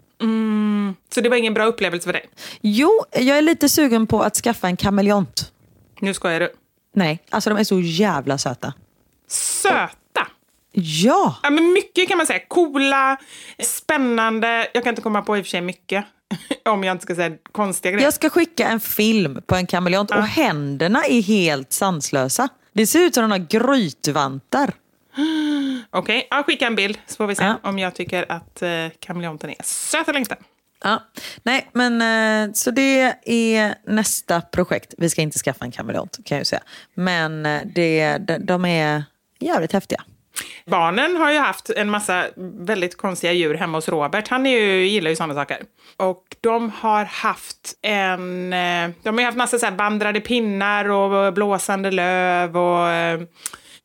Så det var ingen bra upplevelse för dig?
Jo, jag är lite sugen på att skaffa en kameleont.
Nu skojar du.
Nej, alltså de är så jävla söta.
Söta!
Ja!
Ja, men mycket kan man säga. Coola, spännande. Jag kan inte komma på i och för sig mycket. Om jag inte ska säga konstiga grejer.
Jag ska skicka en film på en kameleont och händerna är helt sanslösa. Det ser ut som de har grytvantar.
Okej, ja, skicka en bild så får vi se
Ja.
om jag tycker att eh, kameleonten är söt eller inte.
Ja. Nej, men eh, så det är nästa projekt. Vi ska inte skaffa en kameleont kan jag ju säga. Men eh, det, de, de är jävligt häftiga.
Barnen har ju haft en massa väldigt konstiga djur hemma hos Robert. Han är ju, gillar ju sådana saker. Och de har haft en... eh, De har haft massa så vandrade pinnar och blåsande löv och... eh,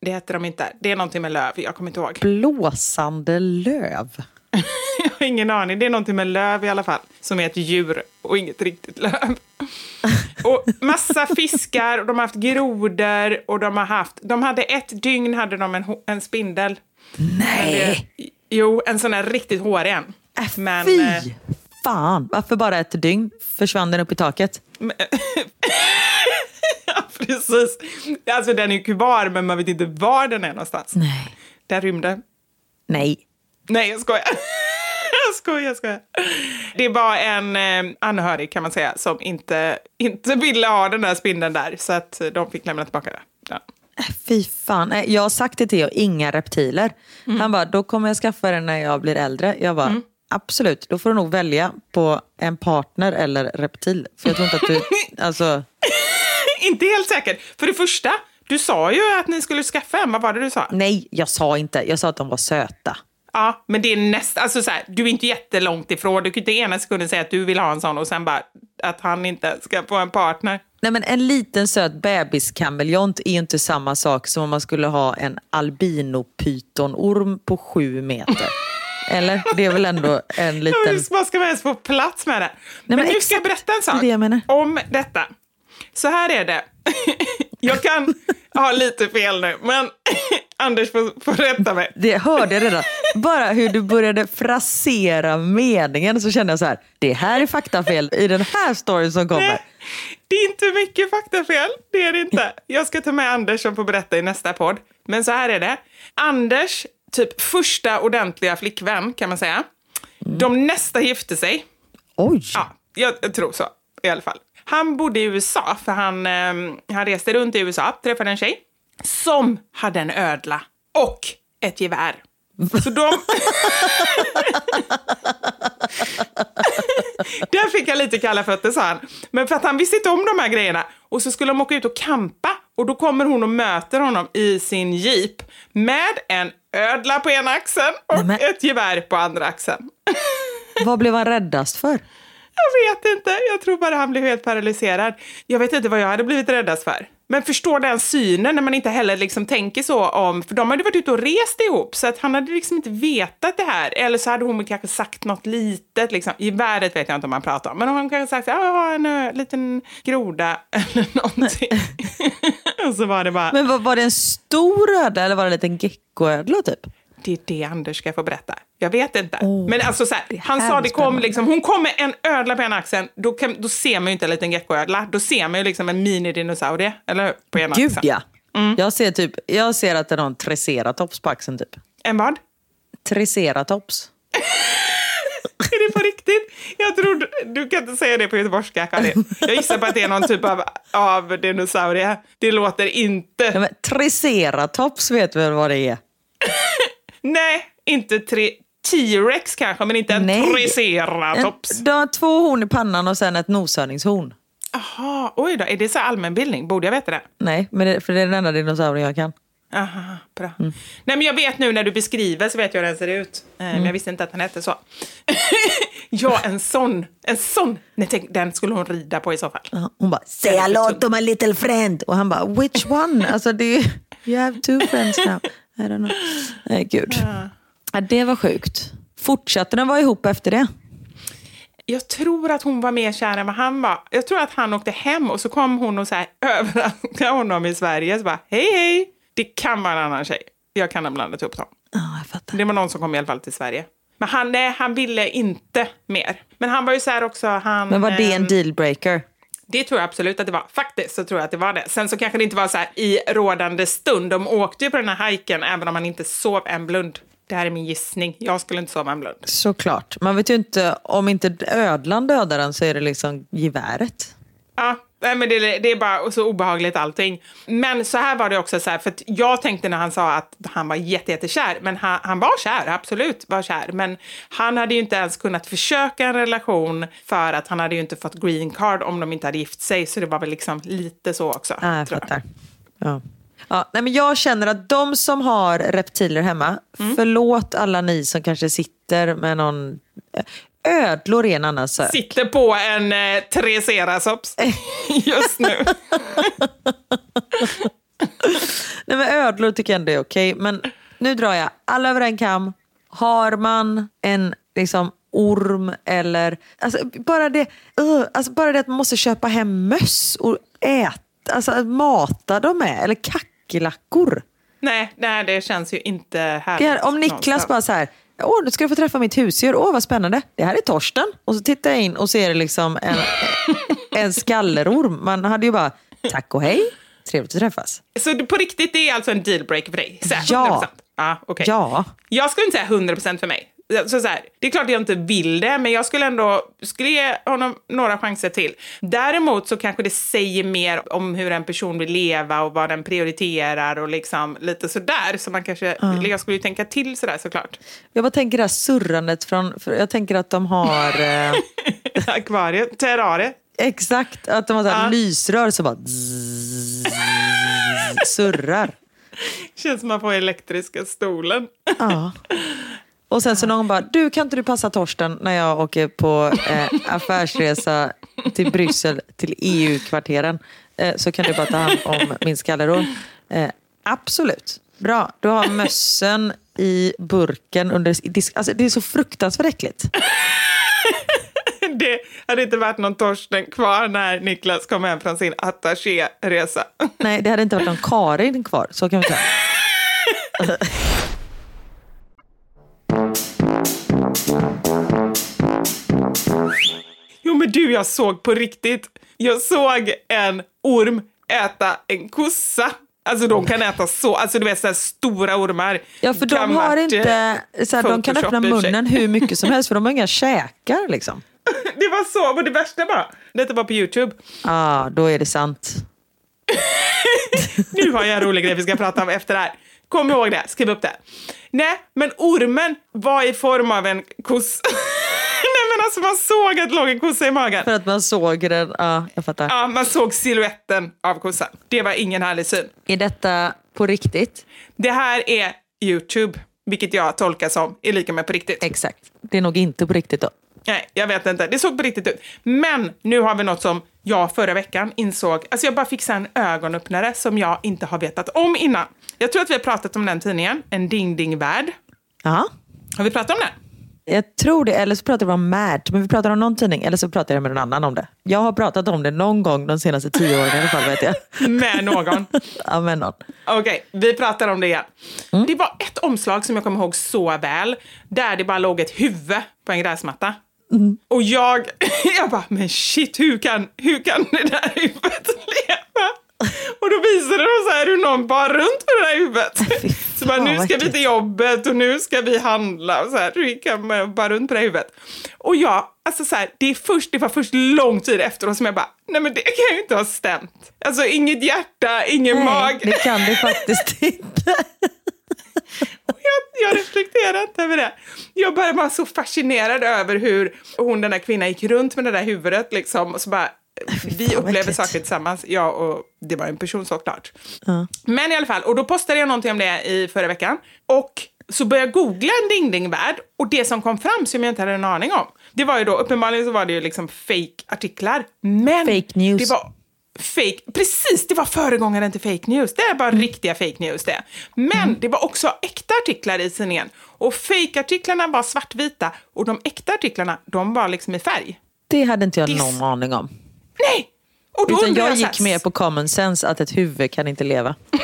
Det heter de inte. Det är någonting med löv, jag kommer inte ihåg.
Blåsande löv.
Jag har ingen aning. Det är någonting med löv i alla fall. Som är ett djur och inget riktigt löv. Och massa fiskar och de har haft grodor och de har haft... De hade ett dygn hade de en, en spindel.
Nej!
Det, jo, en sån där riktigt hårig en. Men,
Fy
eh,
fan! Varför bara ett dygn försvann den upp i taket?
ja, precis. Alltså den är ju kvar men man vet inte var den är någonstans.
Nej.
Där rymde.
Nej.
Nej, jag skojar. jag skojar, jag skojar. Det var en eh, anhörig kan man säga som inte, inte ville ha den där spindeln där så att de fick lämna tillbaka det. Ja.
Fy fan. Nej, Jag har sagt till Theo, inga reptiler. Han bara, då kommer jag skaffa den när jag blir äldre. Jag bara, absolut. Då får du nog välja på en partner eller reptil. För jag tror inte att du... Alltså,
inte helt säkert. För det första, du sa ju att ni skulle skaffa en. Vad var det du sa?
nej, jag sa inte. Jag sa att de var söta.
Ja, men det är nästan, alltså så här, du är inte jättelångt ifrån. Du kan inte ena sekunden säga att du vill ha en sån och sen bara att han inte ska få en partner.
Nej, men en liten söt bebiskameleont är ju inte samma sak som om man skulle ha en albinopytonorm på sju meter. Eller? Det är väl ändå en liten...
Ja, vad ska man ens få plats med det? men,
men
nu ska berätta en sak
det menar.
om detta. Så här är det. jag kan ha lite fel nu, men Anders får, får rätta mig.
Det hörde jag redan. Bara hur du började frasera meningen så kände jag så här, det här är faktafel i den här storyn som kommer.
Nej, det är inte mycket faktafel, det är det inte. Jag ska ta med Anders som får berätta i nästa podd. Men så här är det. Anders, typ första ordentliga flickvän kan man säga. De nästa gifte sig.
Oj!
Ja, jag tror så i alla fall. Han bodde i USA, för han, eh, han reste runt i USA, träffade en tjej som hade en ödla och ett gevär. Så de... Där fick jag lite kalla fötter, sa han. Men för att han visste inte om de här grejerna. Och så skulle de åka ut och kampa. Och då kommer hon och möter honom i sin jeep med en ödla på ena axeln och
Nej, men-
ett gevär på andra axeln.
Vad blev han räddast för?
Jag vet inte. Jag tror bara han blev helt paralyserad. Jag vet inte vad jag hade blivit räddast för. Men förstå den synen när man inte heller liksom tänker så om... För de hade varit ute och rest ihop, så att han hade liksom inte vetat det här. Eller så hade hon kanske sagt något litet. Liksom. I världen vet jag inte om man pratar om. Men hon kanske sagt att jag har en ö, liten groda eller någonting. och så var det bara...
Men vad, var det en stor ödla eller var det en liten geckoödla typ?
Det är det Anders ska få berätta. Jag vet inte.
Oh,
men alltså så här, han sa det kom liksom, hon kom med en ödla på ena axeln, då, kan, då ser man ju inte en liten geckoödla. Då ser man ju liksom en minidinosaurie, eller hur? På ena
Gud
axeln.
ja! Jag, ser typ, jag ser att det är någon triceratops på axeln typ.
En vad?
Triceratops.
Är det på riktigt? Jag tror du, kan inte säga det på göteborgska, Karin. Jag gissar på att det är någon typ av, av dinosaurie. Det låter inte...
Ja, triceratops vet väl vad det är?
Nej, inte tre... T-rex kanske, men inte en
Nej.
triceratops.
En, du har två horn i pannan och sen ett noshörningshorn.
Jaha, oj då. Är det så allmänbildning? Borde jag veta det?
Nej, men det, för det är den enda dinosaurien jag kan.
Aha, bra. Nej, men jag vet nu när du beskriver så vet jag hur den ser ut. Eh, Men jag visste inte att den hette så. ja, en sån. En sån. Nej, tänk, den skulle hon rida på i så fall.
Ja, Hon bara, say hello to my little friend. Och han bara, which one? Alltså det är, you have two friends now. I don't know. Nej, gud. Ja, det var sjukt. Fortsatte de vara ihop efter det?
Jag tror att hon var mer kär än vad han var. Jag tror att han åkte hem och så kom hon och så här överraskade honom i Sverige. Så bara, hej hej, det kan vara en annan tjej. Jag kan ha blandat upp dem.
Ja, jag fattar.
Det var någon som kom i alla fall till Sverige. Men han, nej, han ville inte mer. Men han var ju så här också, han...
Men var det en
ehm,
dealbreaker?
Det tror jag absolut att det var. Faktiskt så tror jag att det var det. Sen så kanske det inte var så här i rådande stund. De åkte ju på den här hajken även om man inte sov en blund. Det här är min gissning. Jag skulle inte sova en blund.
Såklart. Man vet ju inte, om inte ödlan dödar den så är det liksom geväret.
Ja, nej, men det, det är bara så obehagligt allting. Men så här var det också, så här, för jag tänkte när han sa att han var jätte, jättekär, men han, han var kär, absolut var kär. Men han hade ju inte ens kunnat försöka en relation för att han hade ju inte fått green card om de inte hade gift sig. Så det var väl liksom lite så också.
Ja, jag
tror
fattar. Ja. Ja, nej, men jag känner att de som har reptiler hemma,
Mm.
förlåt alla ni som kanske sitter med någon... Ödlor är en annan sak.
Sitter på en eh, Triceratops just nu.
Nej, men ödlor tycker jag ändå är okej. Men nu drar jag alla över en kam. Har man en liksom, orm eller... Alltså, bara, det, uh, alltså, bara det att man måste köpa hem möss och äta, alltså, att mata dem med. Eller kackerlackor.
nej, nej, det känns ju inte härligt.
Här, om Niklas
någonstans.
bara så här, åh nu ska du få träffa mitt husdjur, åh vad spännande, det här är Torsten. Och så tittar jag in och ser liksom en, en skallerorm. Man hade ju bara, tack och hej, trevligt att träffas.
Så på riktigt, det är alltså en dealbreaker för dig? Så här, 100%?
Ja.
Ja, okej.
Ja.
Jag skulle inte säga 100% för mig. Så, så här, det är klart att jag inte vill det, men jag skulle ändå skulle ge honom några chanser till. Däremot så kanske det säger mer om hur en person vill leva och vad den prioriterar och liksom lite sådär. Så man kanske, jag skulle ju tänka till sådär såklart.
Jag bara tänker det här surrandet från, jag tänker att de har, eh,
Akvariet, terrariet.
exakt, att de har så här
Ja.
lysrör som bara zzz, surrar.
Känns som man får elektriska stolen.
Ja. Och sen så någon bara, du kan inte du passa Torsten när jag åker på eh, affärsresa till Bryssel, till EU-kvarteren. Eh, så kan du bara ta hand om min skallerår. Eh, absolut. Bra, du har mössen i burken under disk. Alltså, det är så fruktansvärt äckligt.
Det hade inte varit någon Torsten kvar när Niklas kom hem från sin attachéresa.
Nej, det hade inte varit någon Karin kvar, så kan vi säga.
Jo men du, jag såg på riktigt. Jag såg en orm äta en kossa. Alltså de kan äta så, alltså du vet sådär stora ormar.
Ja, för de
Kan
har inte,
eh,
så här, de kan öppna munnen hur mycket som helst för de har inga käkar liksom.
Det var så, och det värsta var, detta var på YouTube.
Ja, ah, då är det sant.
Nu har jag en rolig grej vi ska prata om efter det här. Kom ihåg det, skriv upp det. Nej, men ormen var i form av en koss. Nej men alltså man såg att det låg en kossa i magen.
För att man såg den, ja jag fattar.
Ja, man såg siluetten av kossan. Det var ingen härlig syn.
Är detta på riktigt?
Det här är YouTube, vilket jag tolkar som är lika med på riktigt.
Exakt. Det är nog inte på riktigt då.
Nej, jag vet inte. Det såg på riktigt ut. Men nu har vi något som jag förra veckan insåg. Alltså jag bara fick en ögonöppnare som jag inte har vetat om innan. Jag tror att vi har pratat om den tidningen, En Ding Ding Värld.
Ja.
Har vi pratat om den?
Jag tror det, eller så pratar vi om Mad, men vi pratar om någon tidning, eller så pratar jag med någon annan om det. Jag har pratat om det någon gång de senaste tio åren i alla fall vet jag.
Med någon.
ja, med någon.
Okej, vi pratar om det igen. Det var ett omslag som jag kommer ihåg så väl, där det bara låg ett huvud på en gräsmatta. Och jag, jag bara, men shit, hur kan, hur kan det där huvudet leva? Och då visade de så här hur någon bar runt med det där huvudet. Så bara, nu ska vi till jobbet och nu ska vi handla. Och så här, hur kan man bara runt på det här huvudet? Och jag, alltså så här, det, är först, det var först lång tid efteråt som jag bara, nej men det kan ju inte ha stämt. Alltså inget hjärta, ingen
Nej,
mag.
det kan det faktiskt inte.
Jag, reflekterar inte över det. Jag bara var så fascinerad över hur hon, den där kvinnan, gick runt med det där huvudet liksom. Och så bara, vi
vad
upplever saker tillsammans, jag och det var en person såklart. Men i alla fall, och då postade jag någonting om det i förra veckan. Och så började jag googla en ding-ding-värld och det som kom fram som jag inte hade en aning om, det var ju då, uppenbarligen så var det ju liksom fake-artiklar. Men
Fake news.
det var fake, precis, det var föregångaren till fake news. Det är bara riktiga fake news det. Men det var också äkta artiklar i tidningen. Och fake-artiklarna var svartvita och de äkta artiklarna, de var liksom i färg.
Det hade inte jag
Det-
någon aning om.
Nej! Och då
Utan jag gick mer på common sense att ett huvud kan inte leva.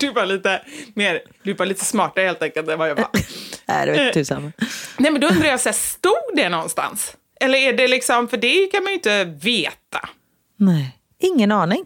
Du var lite mer, du var lite smartare helt enkelt än vad jag var.
Nej, det
Eh.
vet tusan.
Nej men då undrar jag, så här, stod det någonstans? Eller är det liksom, för det kan man ju inte veta.
Nej, ingen aning.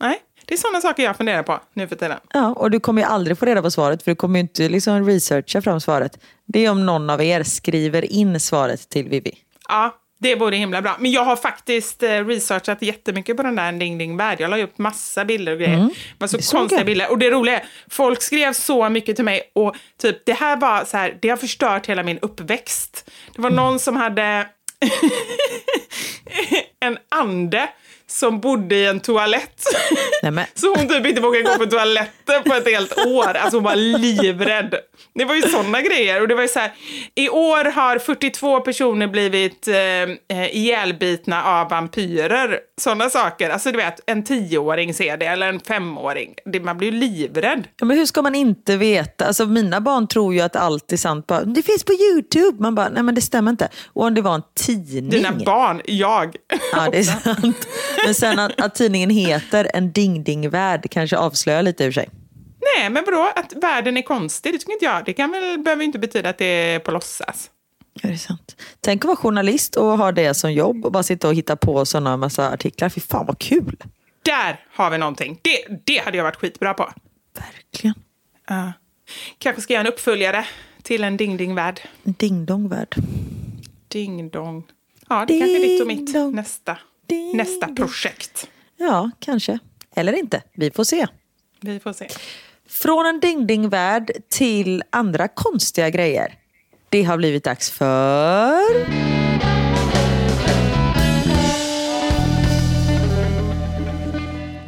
Nej, det är sådana saker jag funderar på nu för tiden.
Ja, och du kommer ju aldrig få reda på svaret för du kommer ju inte liksom researcha fram svaret. Det är om någon av er skriver in svaret till Vivi.
Ja, det vore himla bra. Men jag har faktiskt eh, researchat jättemycket på den där Ding Ding Värld. Jag la upp massa bilder och grejer. Det var så konstiga
jag.
bilder. Och det roliga är, folk skrev så mycket till mig och typ det här var så här, det har förstört hela min uppväxt. Det var någon som hade en ande som bodde i en toalett.
Nej.
Så hon typ inte vågade gå på toaletten på ett helt år. Alltså hon var livrädd. Det var ju sådana grejer. Och det var ju så här, i år har 42 personer blivit eh, eh, ihjälbitna av vampyrer. Sådana saker. Alltså du vet, en tioåring ser det, eller en femåring. Det, man blir ju livrädd.
Ja, men hur ska man inte veta? Alltså, mina barn tror ju att allt är sant. Bara, det finns på YouTube. Man bara, nej men det stämmer inte. Och om det var en tidning.
Dina barn, jag.
Ja, det är sant. Men sen att, att tidningen heter En ding-ding-värld kanske avslöjar lite ur sig.
Nej, men vadå? Att världen är konstig, det tycker inte jag. Det kan väl, behöver inte betyda att det är på låtsas.
Ja, det är sant. Tänk att vara journalist och ha det som jobb och bara sitta och hitta på sådana massa artiklar. Fy fan vad kul.
Där har vi någonting. Det, det hade jag varit skitbra på.
Verkligen.
Ja. Kanske ska jag göra en uppföljare till en ding-ding-värld.
En ding-dong-värld.
Ding-dong. Ja, det kanske är ditt och mitt
Ding-dong.
nästa. Nästa projekt.
Ja, kanske. Eller inte. Vi får se.
Vi får se.
Från en ding-ding-värld till andra konstiga grejer. Det har blivit dags för...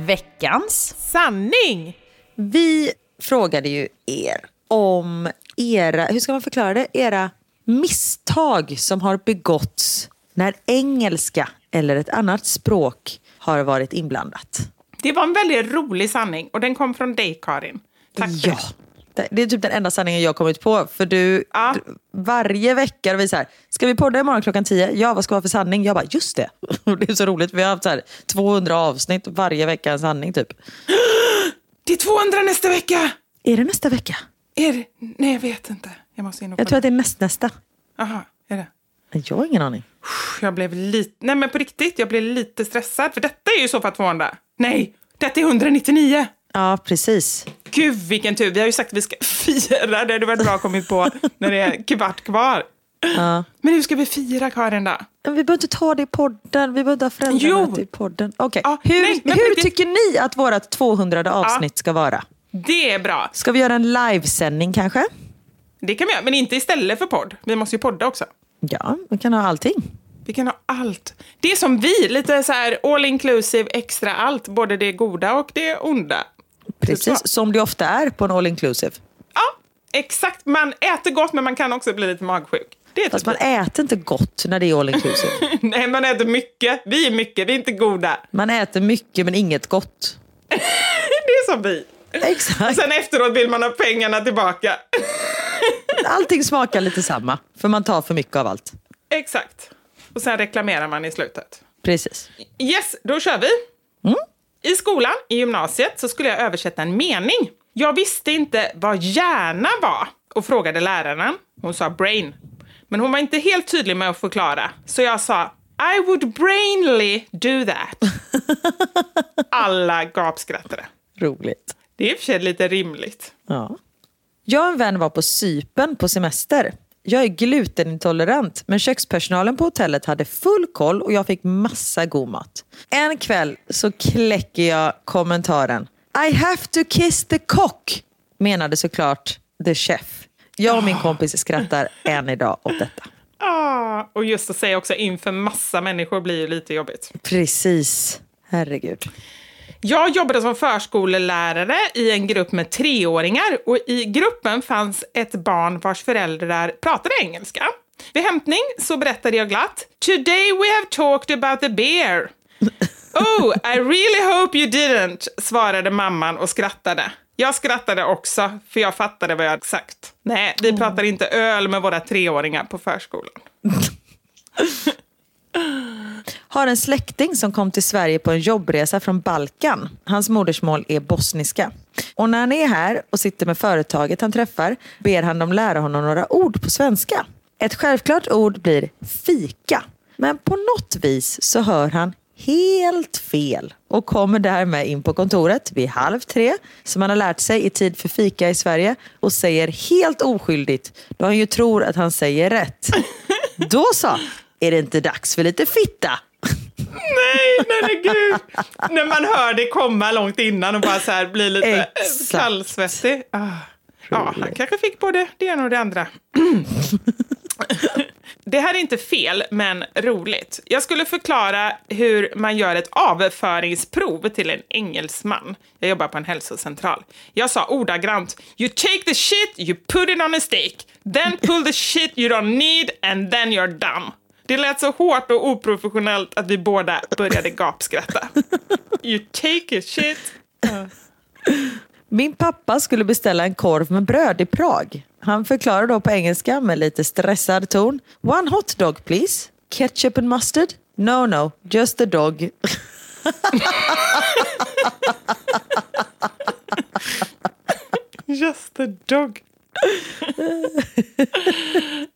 Veckans.
Sanning!
Vi frågade ju er om era, hur ska man förklara det, era misstag som har begåtts när engelska eller ett annat språk har varit inblandat.
Det var en väldigt rolig sanning och den kom från dig Karin. Tack
Ja. Det det är typ den enda sanningen jag kommit på. För du,
Ja.
varje vecka, vi så här, ska vi podda imorgon klockan 10? Ja, vad ska vi ha för sanning? Jag bara, just det. Det är så roligt, vi har haft så här 200 avsnitt, varje vecka en sanning typ.
Det är 200 nästa vecka!
Är det nästa vecka?
Är det? Nej, jag vet inte. Jag måste in
Jag tror att det är näst, nästa.
Aha, är det?
Jag har ingen aning.
Jag blev lite... Nej, men på riktigt, jag blev lite stressad. För detta är ju så fall 200. Nej, detta är 199.
Ja, precis.
Gud, vilken tur. Vi har ju sagt att vi ska fira. Det hade varit bra kommit på när det är kvart kvar.
Ja.
Men hur ska vi fira, Karin, då?
Men vi behöver inte ta det i podden. Vi behöver inte ha föräldramöte i podden. Okej,
Ja,
hur,
nej,
hur tycker ni att vårt 200 avsnitt ska vara?
Det är bra.
Ska vi göra en livesändning kanske?
Det kan vi göra, men inte istället för podd. Vi måste ju podda också.
Ja, vi kan ha allting.
Vi kan ha allt. Det är som vi, lite så här all inclusive, extra allt. Både det goda och det onda.
Precis,
Typ så.
som det ofta är på en all inclusive.
Ja, exakt. Man äter gott, men man kan också bli lite magsjuk. Det är
Fast
typ
man äter inte gott när det är all inclusive.
Nej, man äter mycket. Vi är mycket, vi är inte goda.
Man äter mycket men inget gott.
Det är som vi. Och
Exakt.
sen efteråt vill man ha pengarna tillbaka.
Allting smakar lite samma, för man tar för mycket av allt.
Exakt. Och sen reklamerar man i slutet.
Precis.
Yes, då kör vi. I skolan, i gymnasiet, så skulle jag översätta en mening. Jag visste inte vad hjärna var och frågade läraren. Hon sa brain. Men hon var inte helt tydlig med att förklara. Så jag sa I would brainly do that. Alla gapskrattade.
Roligt.
Det är i och för sig lite rimligt.
Ja. Jag och en vän var på Sypen på semester. Jag är glutenintolerant, men kökspersonalen på hotellet hade full koll och jag fick massa god mat. En kväll så kläcker jag kommentaren I have to kiss the cock, menade såklart the chef. Jag och min kompis skrattar än idag åt detta.
Ah, och just att säga också inför massa människor blir ju lite jobbigt.
Precis. Herregud.
Jag jobbade som förskolelärare i en grupp med treåringar och i gruppen fanns ett barn vars föräldrar pratade engelska. Vid hämtning så berättade jag glatt “Today we have talked about the bear”. “Oh, I really hope you didn't”, svarade mamman och skrattade. Jag skrattade också, för jag fattade vad jag hade sagt. Nej, vi pratar inte öl med våra treåringar på förskolan.
Har en släkting som kom till Sverige på en jobbresa från Balkan. Hans modersmål är bosniska. Och när han är här och sitter med företaget han träffar ber han dem lära honom några ord på svenska. Ett självklart ord blir fika. Men på något vis så hör han helt fel och kommer därmed in på kontoret vid halv tre som han har lärt sig i tid för fika i Sverige och säger helt oskyldigt då han ju tror att han säger rätt. Då sa är det inte dags för lite fitta?
Nej, nej, nej, gud. När man hör det komma långt innan och bara så här blir lite eh,
Exakt.
kallsvettig. Ah. Ja, han kanske fick både det ena och det andra. Det här är inte fel, men roligt. Jag skulle förklara hur man gör ett avföringsprov till en engelsman. Jag jobbar på en hälsocentral. Jag sa ordagrant “You take the shit, you put it on a stake, then pull the shit you don't need and then you're done”. Det lät så hårt och oprofessionellt att vi båda började gapskratta. You take a shit.
Min pappa skulle beställa en korv med bröd i Prag. Han förklarar då på engelska med lite stressad ton. One hot dog please. Ketchup and mustard? No, no, just the dog.
Just a dog.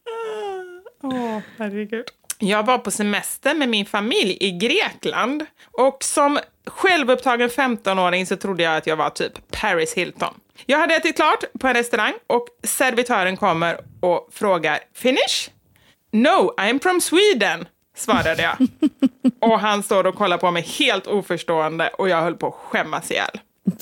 Åh, herregud. Jag var på semester med min familj i Grekland och som självupptagen 15-åring så trodde jag att jag var typ Paris Hilton. Jag hade ätit klart på en restaurang och servitören kommer och frågar “Finish?” “No, I'm from Sweden”, svarade jag. och han står och kollar på mig helt oförstående och jag höll på att skämmas ihjäl.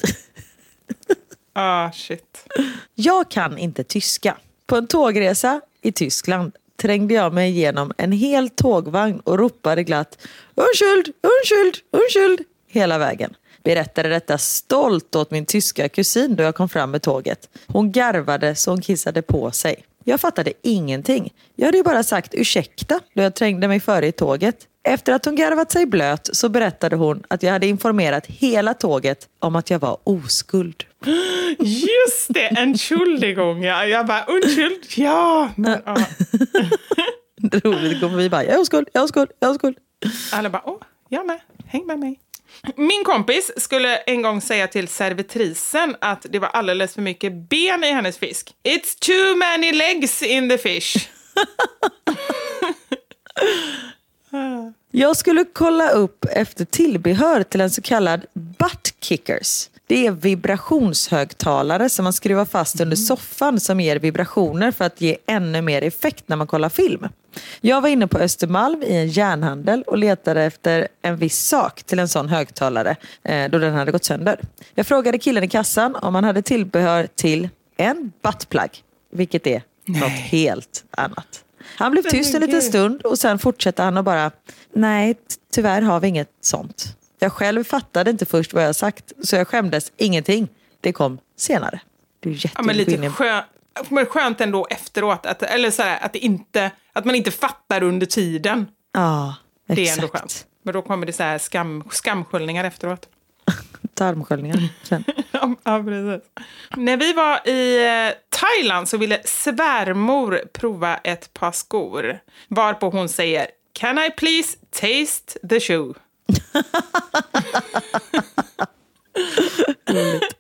Ah, shit.
Jag kan inte tyska. På en tågresa i Tyskland trängde jag mig igenom en hel tågvagn och ropade glatt Unschuld, unschuld, unschuld hela vägen. Berättade detta stolt åt min tyska kusin då jag kom fram med tåget. Hon garvade så hon kissade på sig. Jag fattade ingenting. Jag hade ju bara sagt ursäkta då jag trängde mig före i tåget. Efter att hon garvat sig blöt så berättade hon att jag hade informerat hela tåget om att jag var oskuld.
Just det, Entschuldigung. Ja. Jag bara, unschuld, ja. Men, ja.
Roligt, går förbi bara, jag är oskuld, jag är oskuld, jag är oskuld.
Alla bara, åh, jag med, häng med mig. Min kompis skulle en gång säga till servitrisen att det var alldeles för mycket ben i hennes fisk. It's too many legs in the fish.
Jag skulle kolla upp efter tillbehör till en så kallad butt kickers. Det är vibrationshögtalare som man skruvar fast under soffan som ger vibrationer för att ge ännu mer effekt när man kollar film. Jag var inne på Östermalm i en järnhandel och letade efter en viss sak till en sån högtalare eh, då den hade gått sönder. Jag frågade killen i kassan om han hade tillbehör till en buttplug, vilket är något helt annat. Han blev tyst en liten stund och sen fortsatte han och bara, nej tyvärr har vi inget sånt. Jag själv fattade inte först vad jag sagt så jag skämdes ingenting. Det kom senare. Det är
ja, men lite skö men skönt ändå efteråt, att, eller så här, att, inte, att man inte fattar under tiden.
Ja, exakt.
Det är ändå skönt. Men då kommer det så här skam, skamsköljningar efteråt.
Tarmsköljningar sen.
ja, precis. När vi var i eh, Thailand så ville svärmor prova ett par skor. Varpå hon säger Can I please taste the shoe?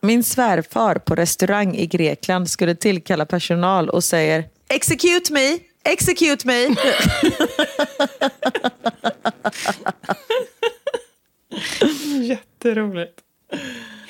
Min svärfar på restaurang i Grekland skulle tillkalla personal och säger Execute me, execute me.
Jätteroligt.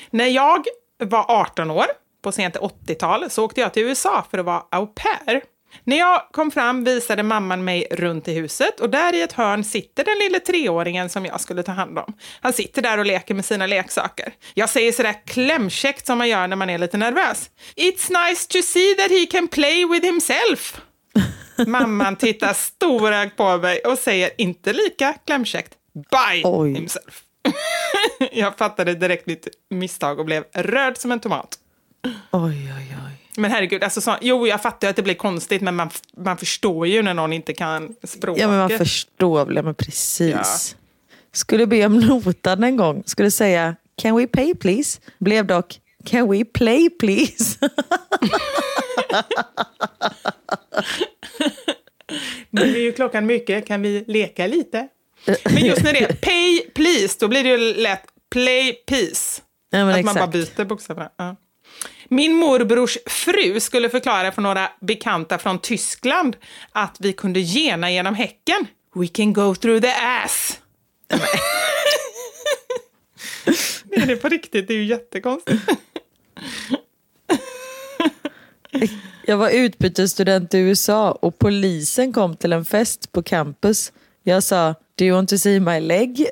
När jag var 18 år, på sent 80-tal, så åkte jag till USA för att vara au pair. När jag kom fram visade mamman mig runt i huset och där i ett hörn sitter den lille treåringen som jag skulle ta hand om. Han sitter där och leker med sina leksaker. Jag säger sådär klämkäckt som man gör när man är lite nervös. It's nice to see that he can play with himself. Mamman tittar storögd på mig och säger inte lika klämkäckt by Oj. himself. jag fattade direkt mitt misstag och blev röd som en tomat.
Oj, oj, oj.
Men herregud, alltså så, jo jag fattar att det blir konstigt men man, man förstår ju när någon inte kan språket.
Ja men man förstår väl, men precis. Ja. Skulle be om notan en gång, skulle säga can we pay please? Blev dock can we play please?
nu är ju klockan mycket, kan vi leka lite? Men just när det är pay please, då blir det ju lätt play peace. Ja, att exakt. man bara byter bokstäverna. Ja. Min morbrors fru skulle förklara för några bekanta från Tyskland att vi kunde gena genom häcken. We can go through the ass. det är det på riktigt, det är ju jättekonstigt.
Jag var utbytesstudent i USA och polisen kom till en fest på campus. Jag sa, do you want to see my leg?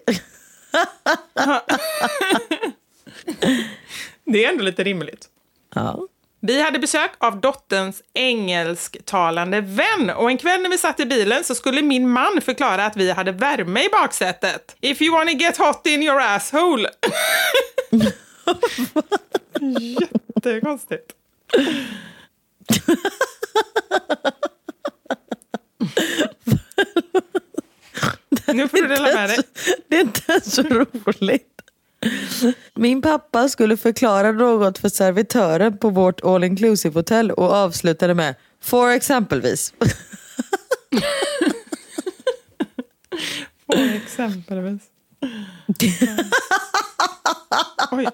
det är ändå lite rimligt.
Ja.
Vi hade besök av dotterns engelsktalande vän och en kväll när vi satt i bilen så skulle min man förklara att vi hade värme i baksätet. If you wanna get hot in your asshole. Jättekonstigt. nu får du dela med dig.
Det är inte så roligt. Min pappa skulle förklara något för servitören på vårt all inclusive hotell och avslutade med för exempelvis.
för exempelvis. Oj.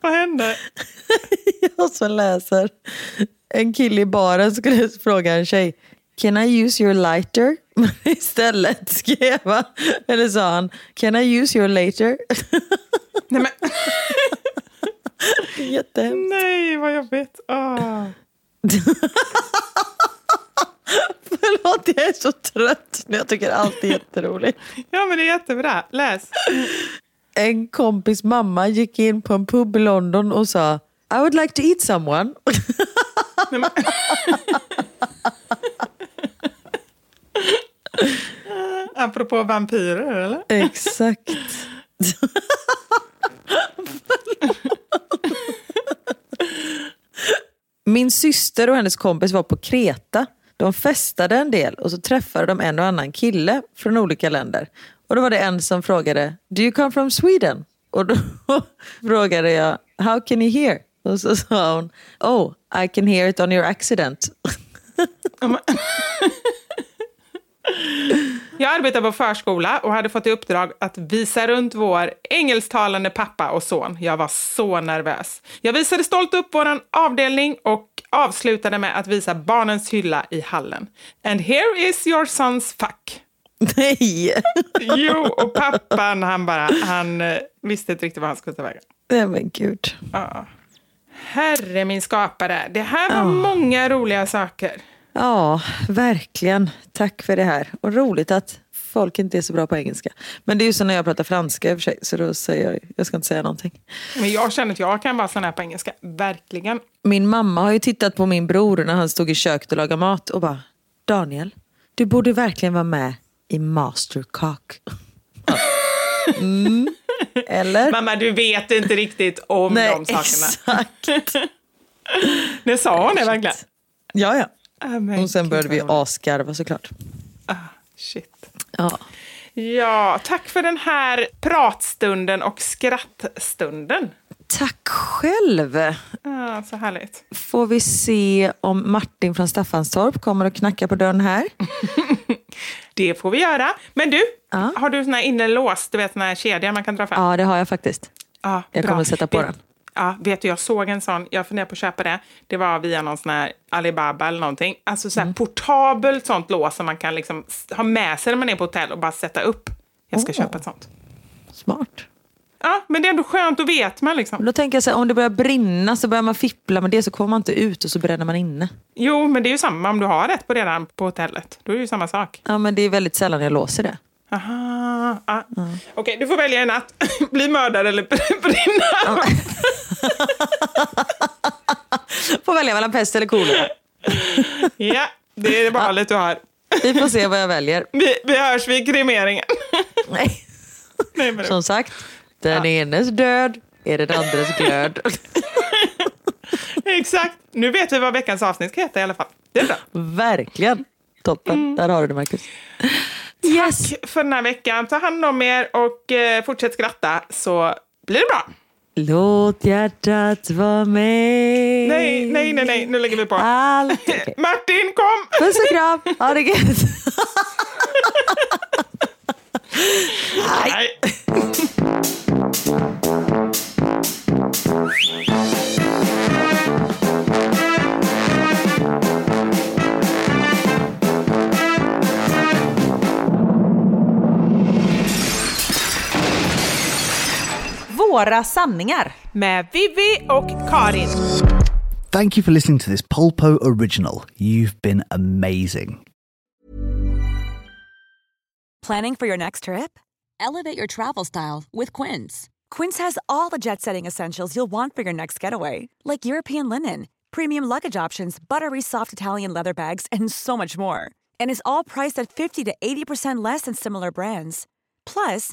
Vad hände?
Jag som läser. En kille i baren skulle fråga en tjej Can I use your lighter? Istället skrev han, eller sa han, Can I use your later?
Nej, men...
Jättehemskt.
Nej, vad jobbigt. Oh.
Förlåt, jag är så trött. Jag tycker allt är jätteroligt.
Ja, men det är jättebra. Läs.
En kompis mamma gick in på en pub i London och sa I would like to eat someone. Nej.
Apropå vampyrer, eller?
Exakt. Min syster och hennes kompis var på Kreta. De festade en del och så träffade de en och annan kille från olika länder. Och då var det en som frågade, do you come from Sweden? Och då frågade jag, how can you hear? Och så sa hon, oh, I can hear it on your accident.
Jag arbetade på förskola och hade fått i uppdrag att visa runt vår engelsktalande pappa och son. Jag var så nervös. Jag visade stolt upp vår avdelning och avslutade med att visa barnens hylla i hallen. And here is your son's fuck.
Nej!
Jo, och pappan han bara, han eh, visste inte riktigt vad han skulle ta vägen.
Nej men gud.
Ja. Herre min skapare, det här var många roliga saker.
Ja, verkligen. Tack för det här. Och roligt att folk inte är så bra på engelska. Men det är ju så när jag pratar franska i och för sig, så då säger jag, jag ska inte säga någonting.
Men jag känner att jag kan vara sån här på engelska, verkligen.
Min mamma har ju tittat på min bror när han stod i köket och lagade mat och bara, Daniel, du borde verkligen vara med i Mastercock. Mm. Eller?
Mamma, du vet inte riktigt om
Nej,
de sakerna.
exakt.
Det sa hon det verkligen?
Ja, ja.
Ah, men
Och sen började vi asgarva såklart.
Ah, shit.
Ja.
Ja, tack för den här pratstunden och skrattstunden.
Tack själv.
Ah, så härligt.
Får vi se om Martin från Staffanstorp kommer och knacka på dörren här.
Det får vi göra. Men du,
Ja.
har du sån här innerlås, du vet sån här kedja man kan dra fram?
Ja, det har jag faktiskt.
Ja,
Jag
bra.
kommer sätta på
vet,
den.
Ja, vet du, jag såg en sån, jag funderar på att köpa det. Det var via någon sån här Alibaba eller någonting. Alltså så här
Mm.
portabelt sånt lås som man kan liksom ha med sig när man är på hotell och bara sätta upp. Jag ska
Åh.
köpa ett sånt.
Smart.
Ja, men det är ändå skönt, då vet man liksom.
Då tänker jag så här, om det börjar brinna så börjar man fippla med det så kommer man inte ut och så bränner man inne.
Jo, men det är ju samma om du har rätt på redan på hotellet. Då är det ju samma sak.
Ja, men det är väldigt sällan jag låser det.
Aha. Ah. Okej, du får välja en natt. Bli mördad eller brinna.
Får välja mellan pest eller kolera.
Ja, det är valet du har.
Vi får se vad jag väljer.
Vi, vi hörs vid kremeringen.
Nej.
Nej, men,
Som sagt, den enes död är den andres glöd.
exakt. Nu vet vi vad veckans avsnitt ska heta i alla fall. Det är bra.
Verkligen. Toppen. Där har du det, Marcus. Yes.
Tack för den här veckan. Ta hand om er och eh, fortsätt skratta så blir det bra.
Låt hjärtat vara med.
Nej, nej, nej, nej. Nu lägger vi på.
Allt okej.
Martin, kom!
Puss och kram. Ha det gött.
Nej.
Våra sanningar.
Med Vivi och Karin.
Thank you for listening to this Polpo original. You've been amazing.
Planning for your next trip? Elevate your travel style with Quince. Quince has all the jet setting essentials you'll want for your next getaway, like European linen, premium luggage options, buttery soft Italian leather bags, and so much more. And is all priced at 50 to 80% less than similar brands. Plus,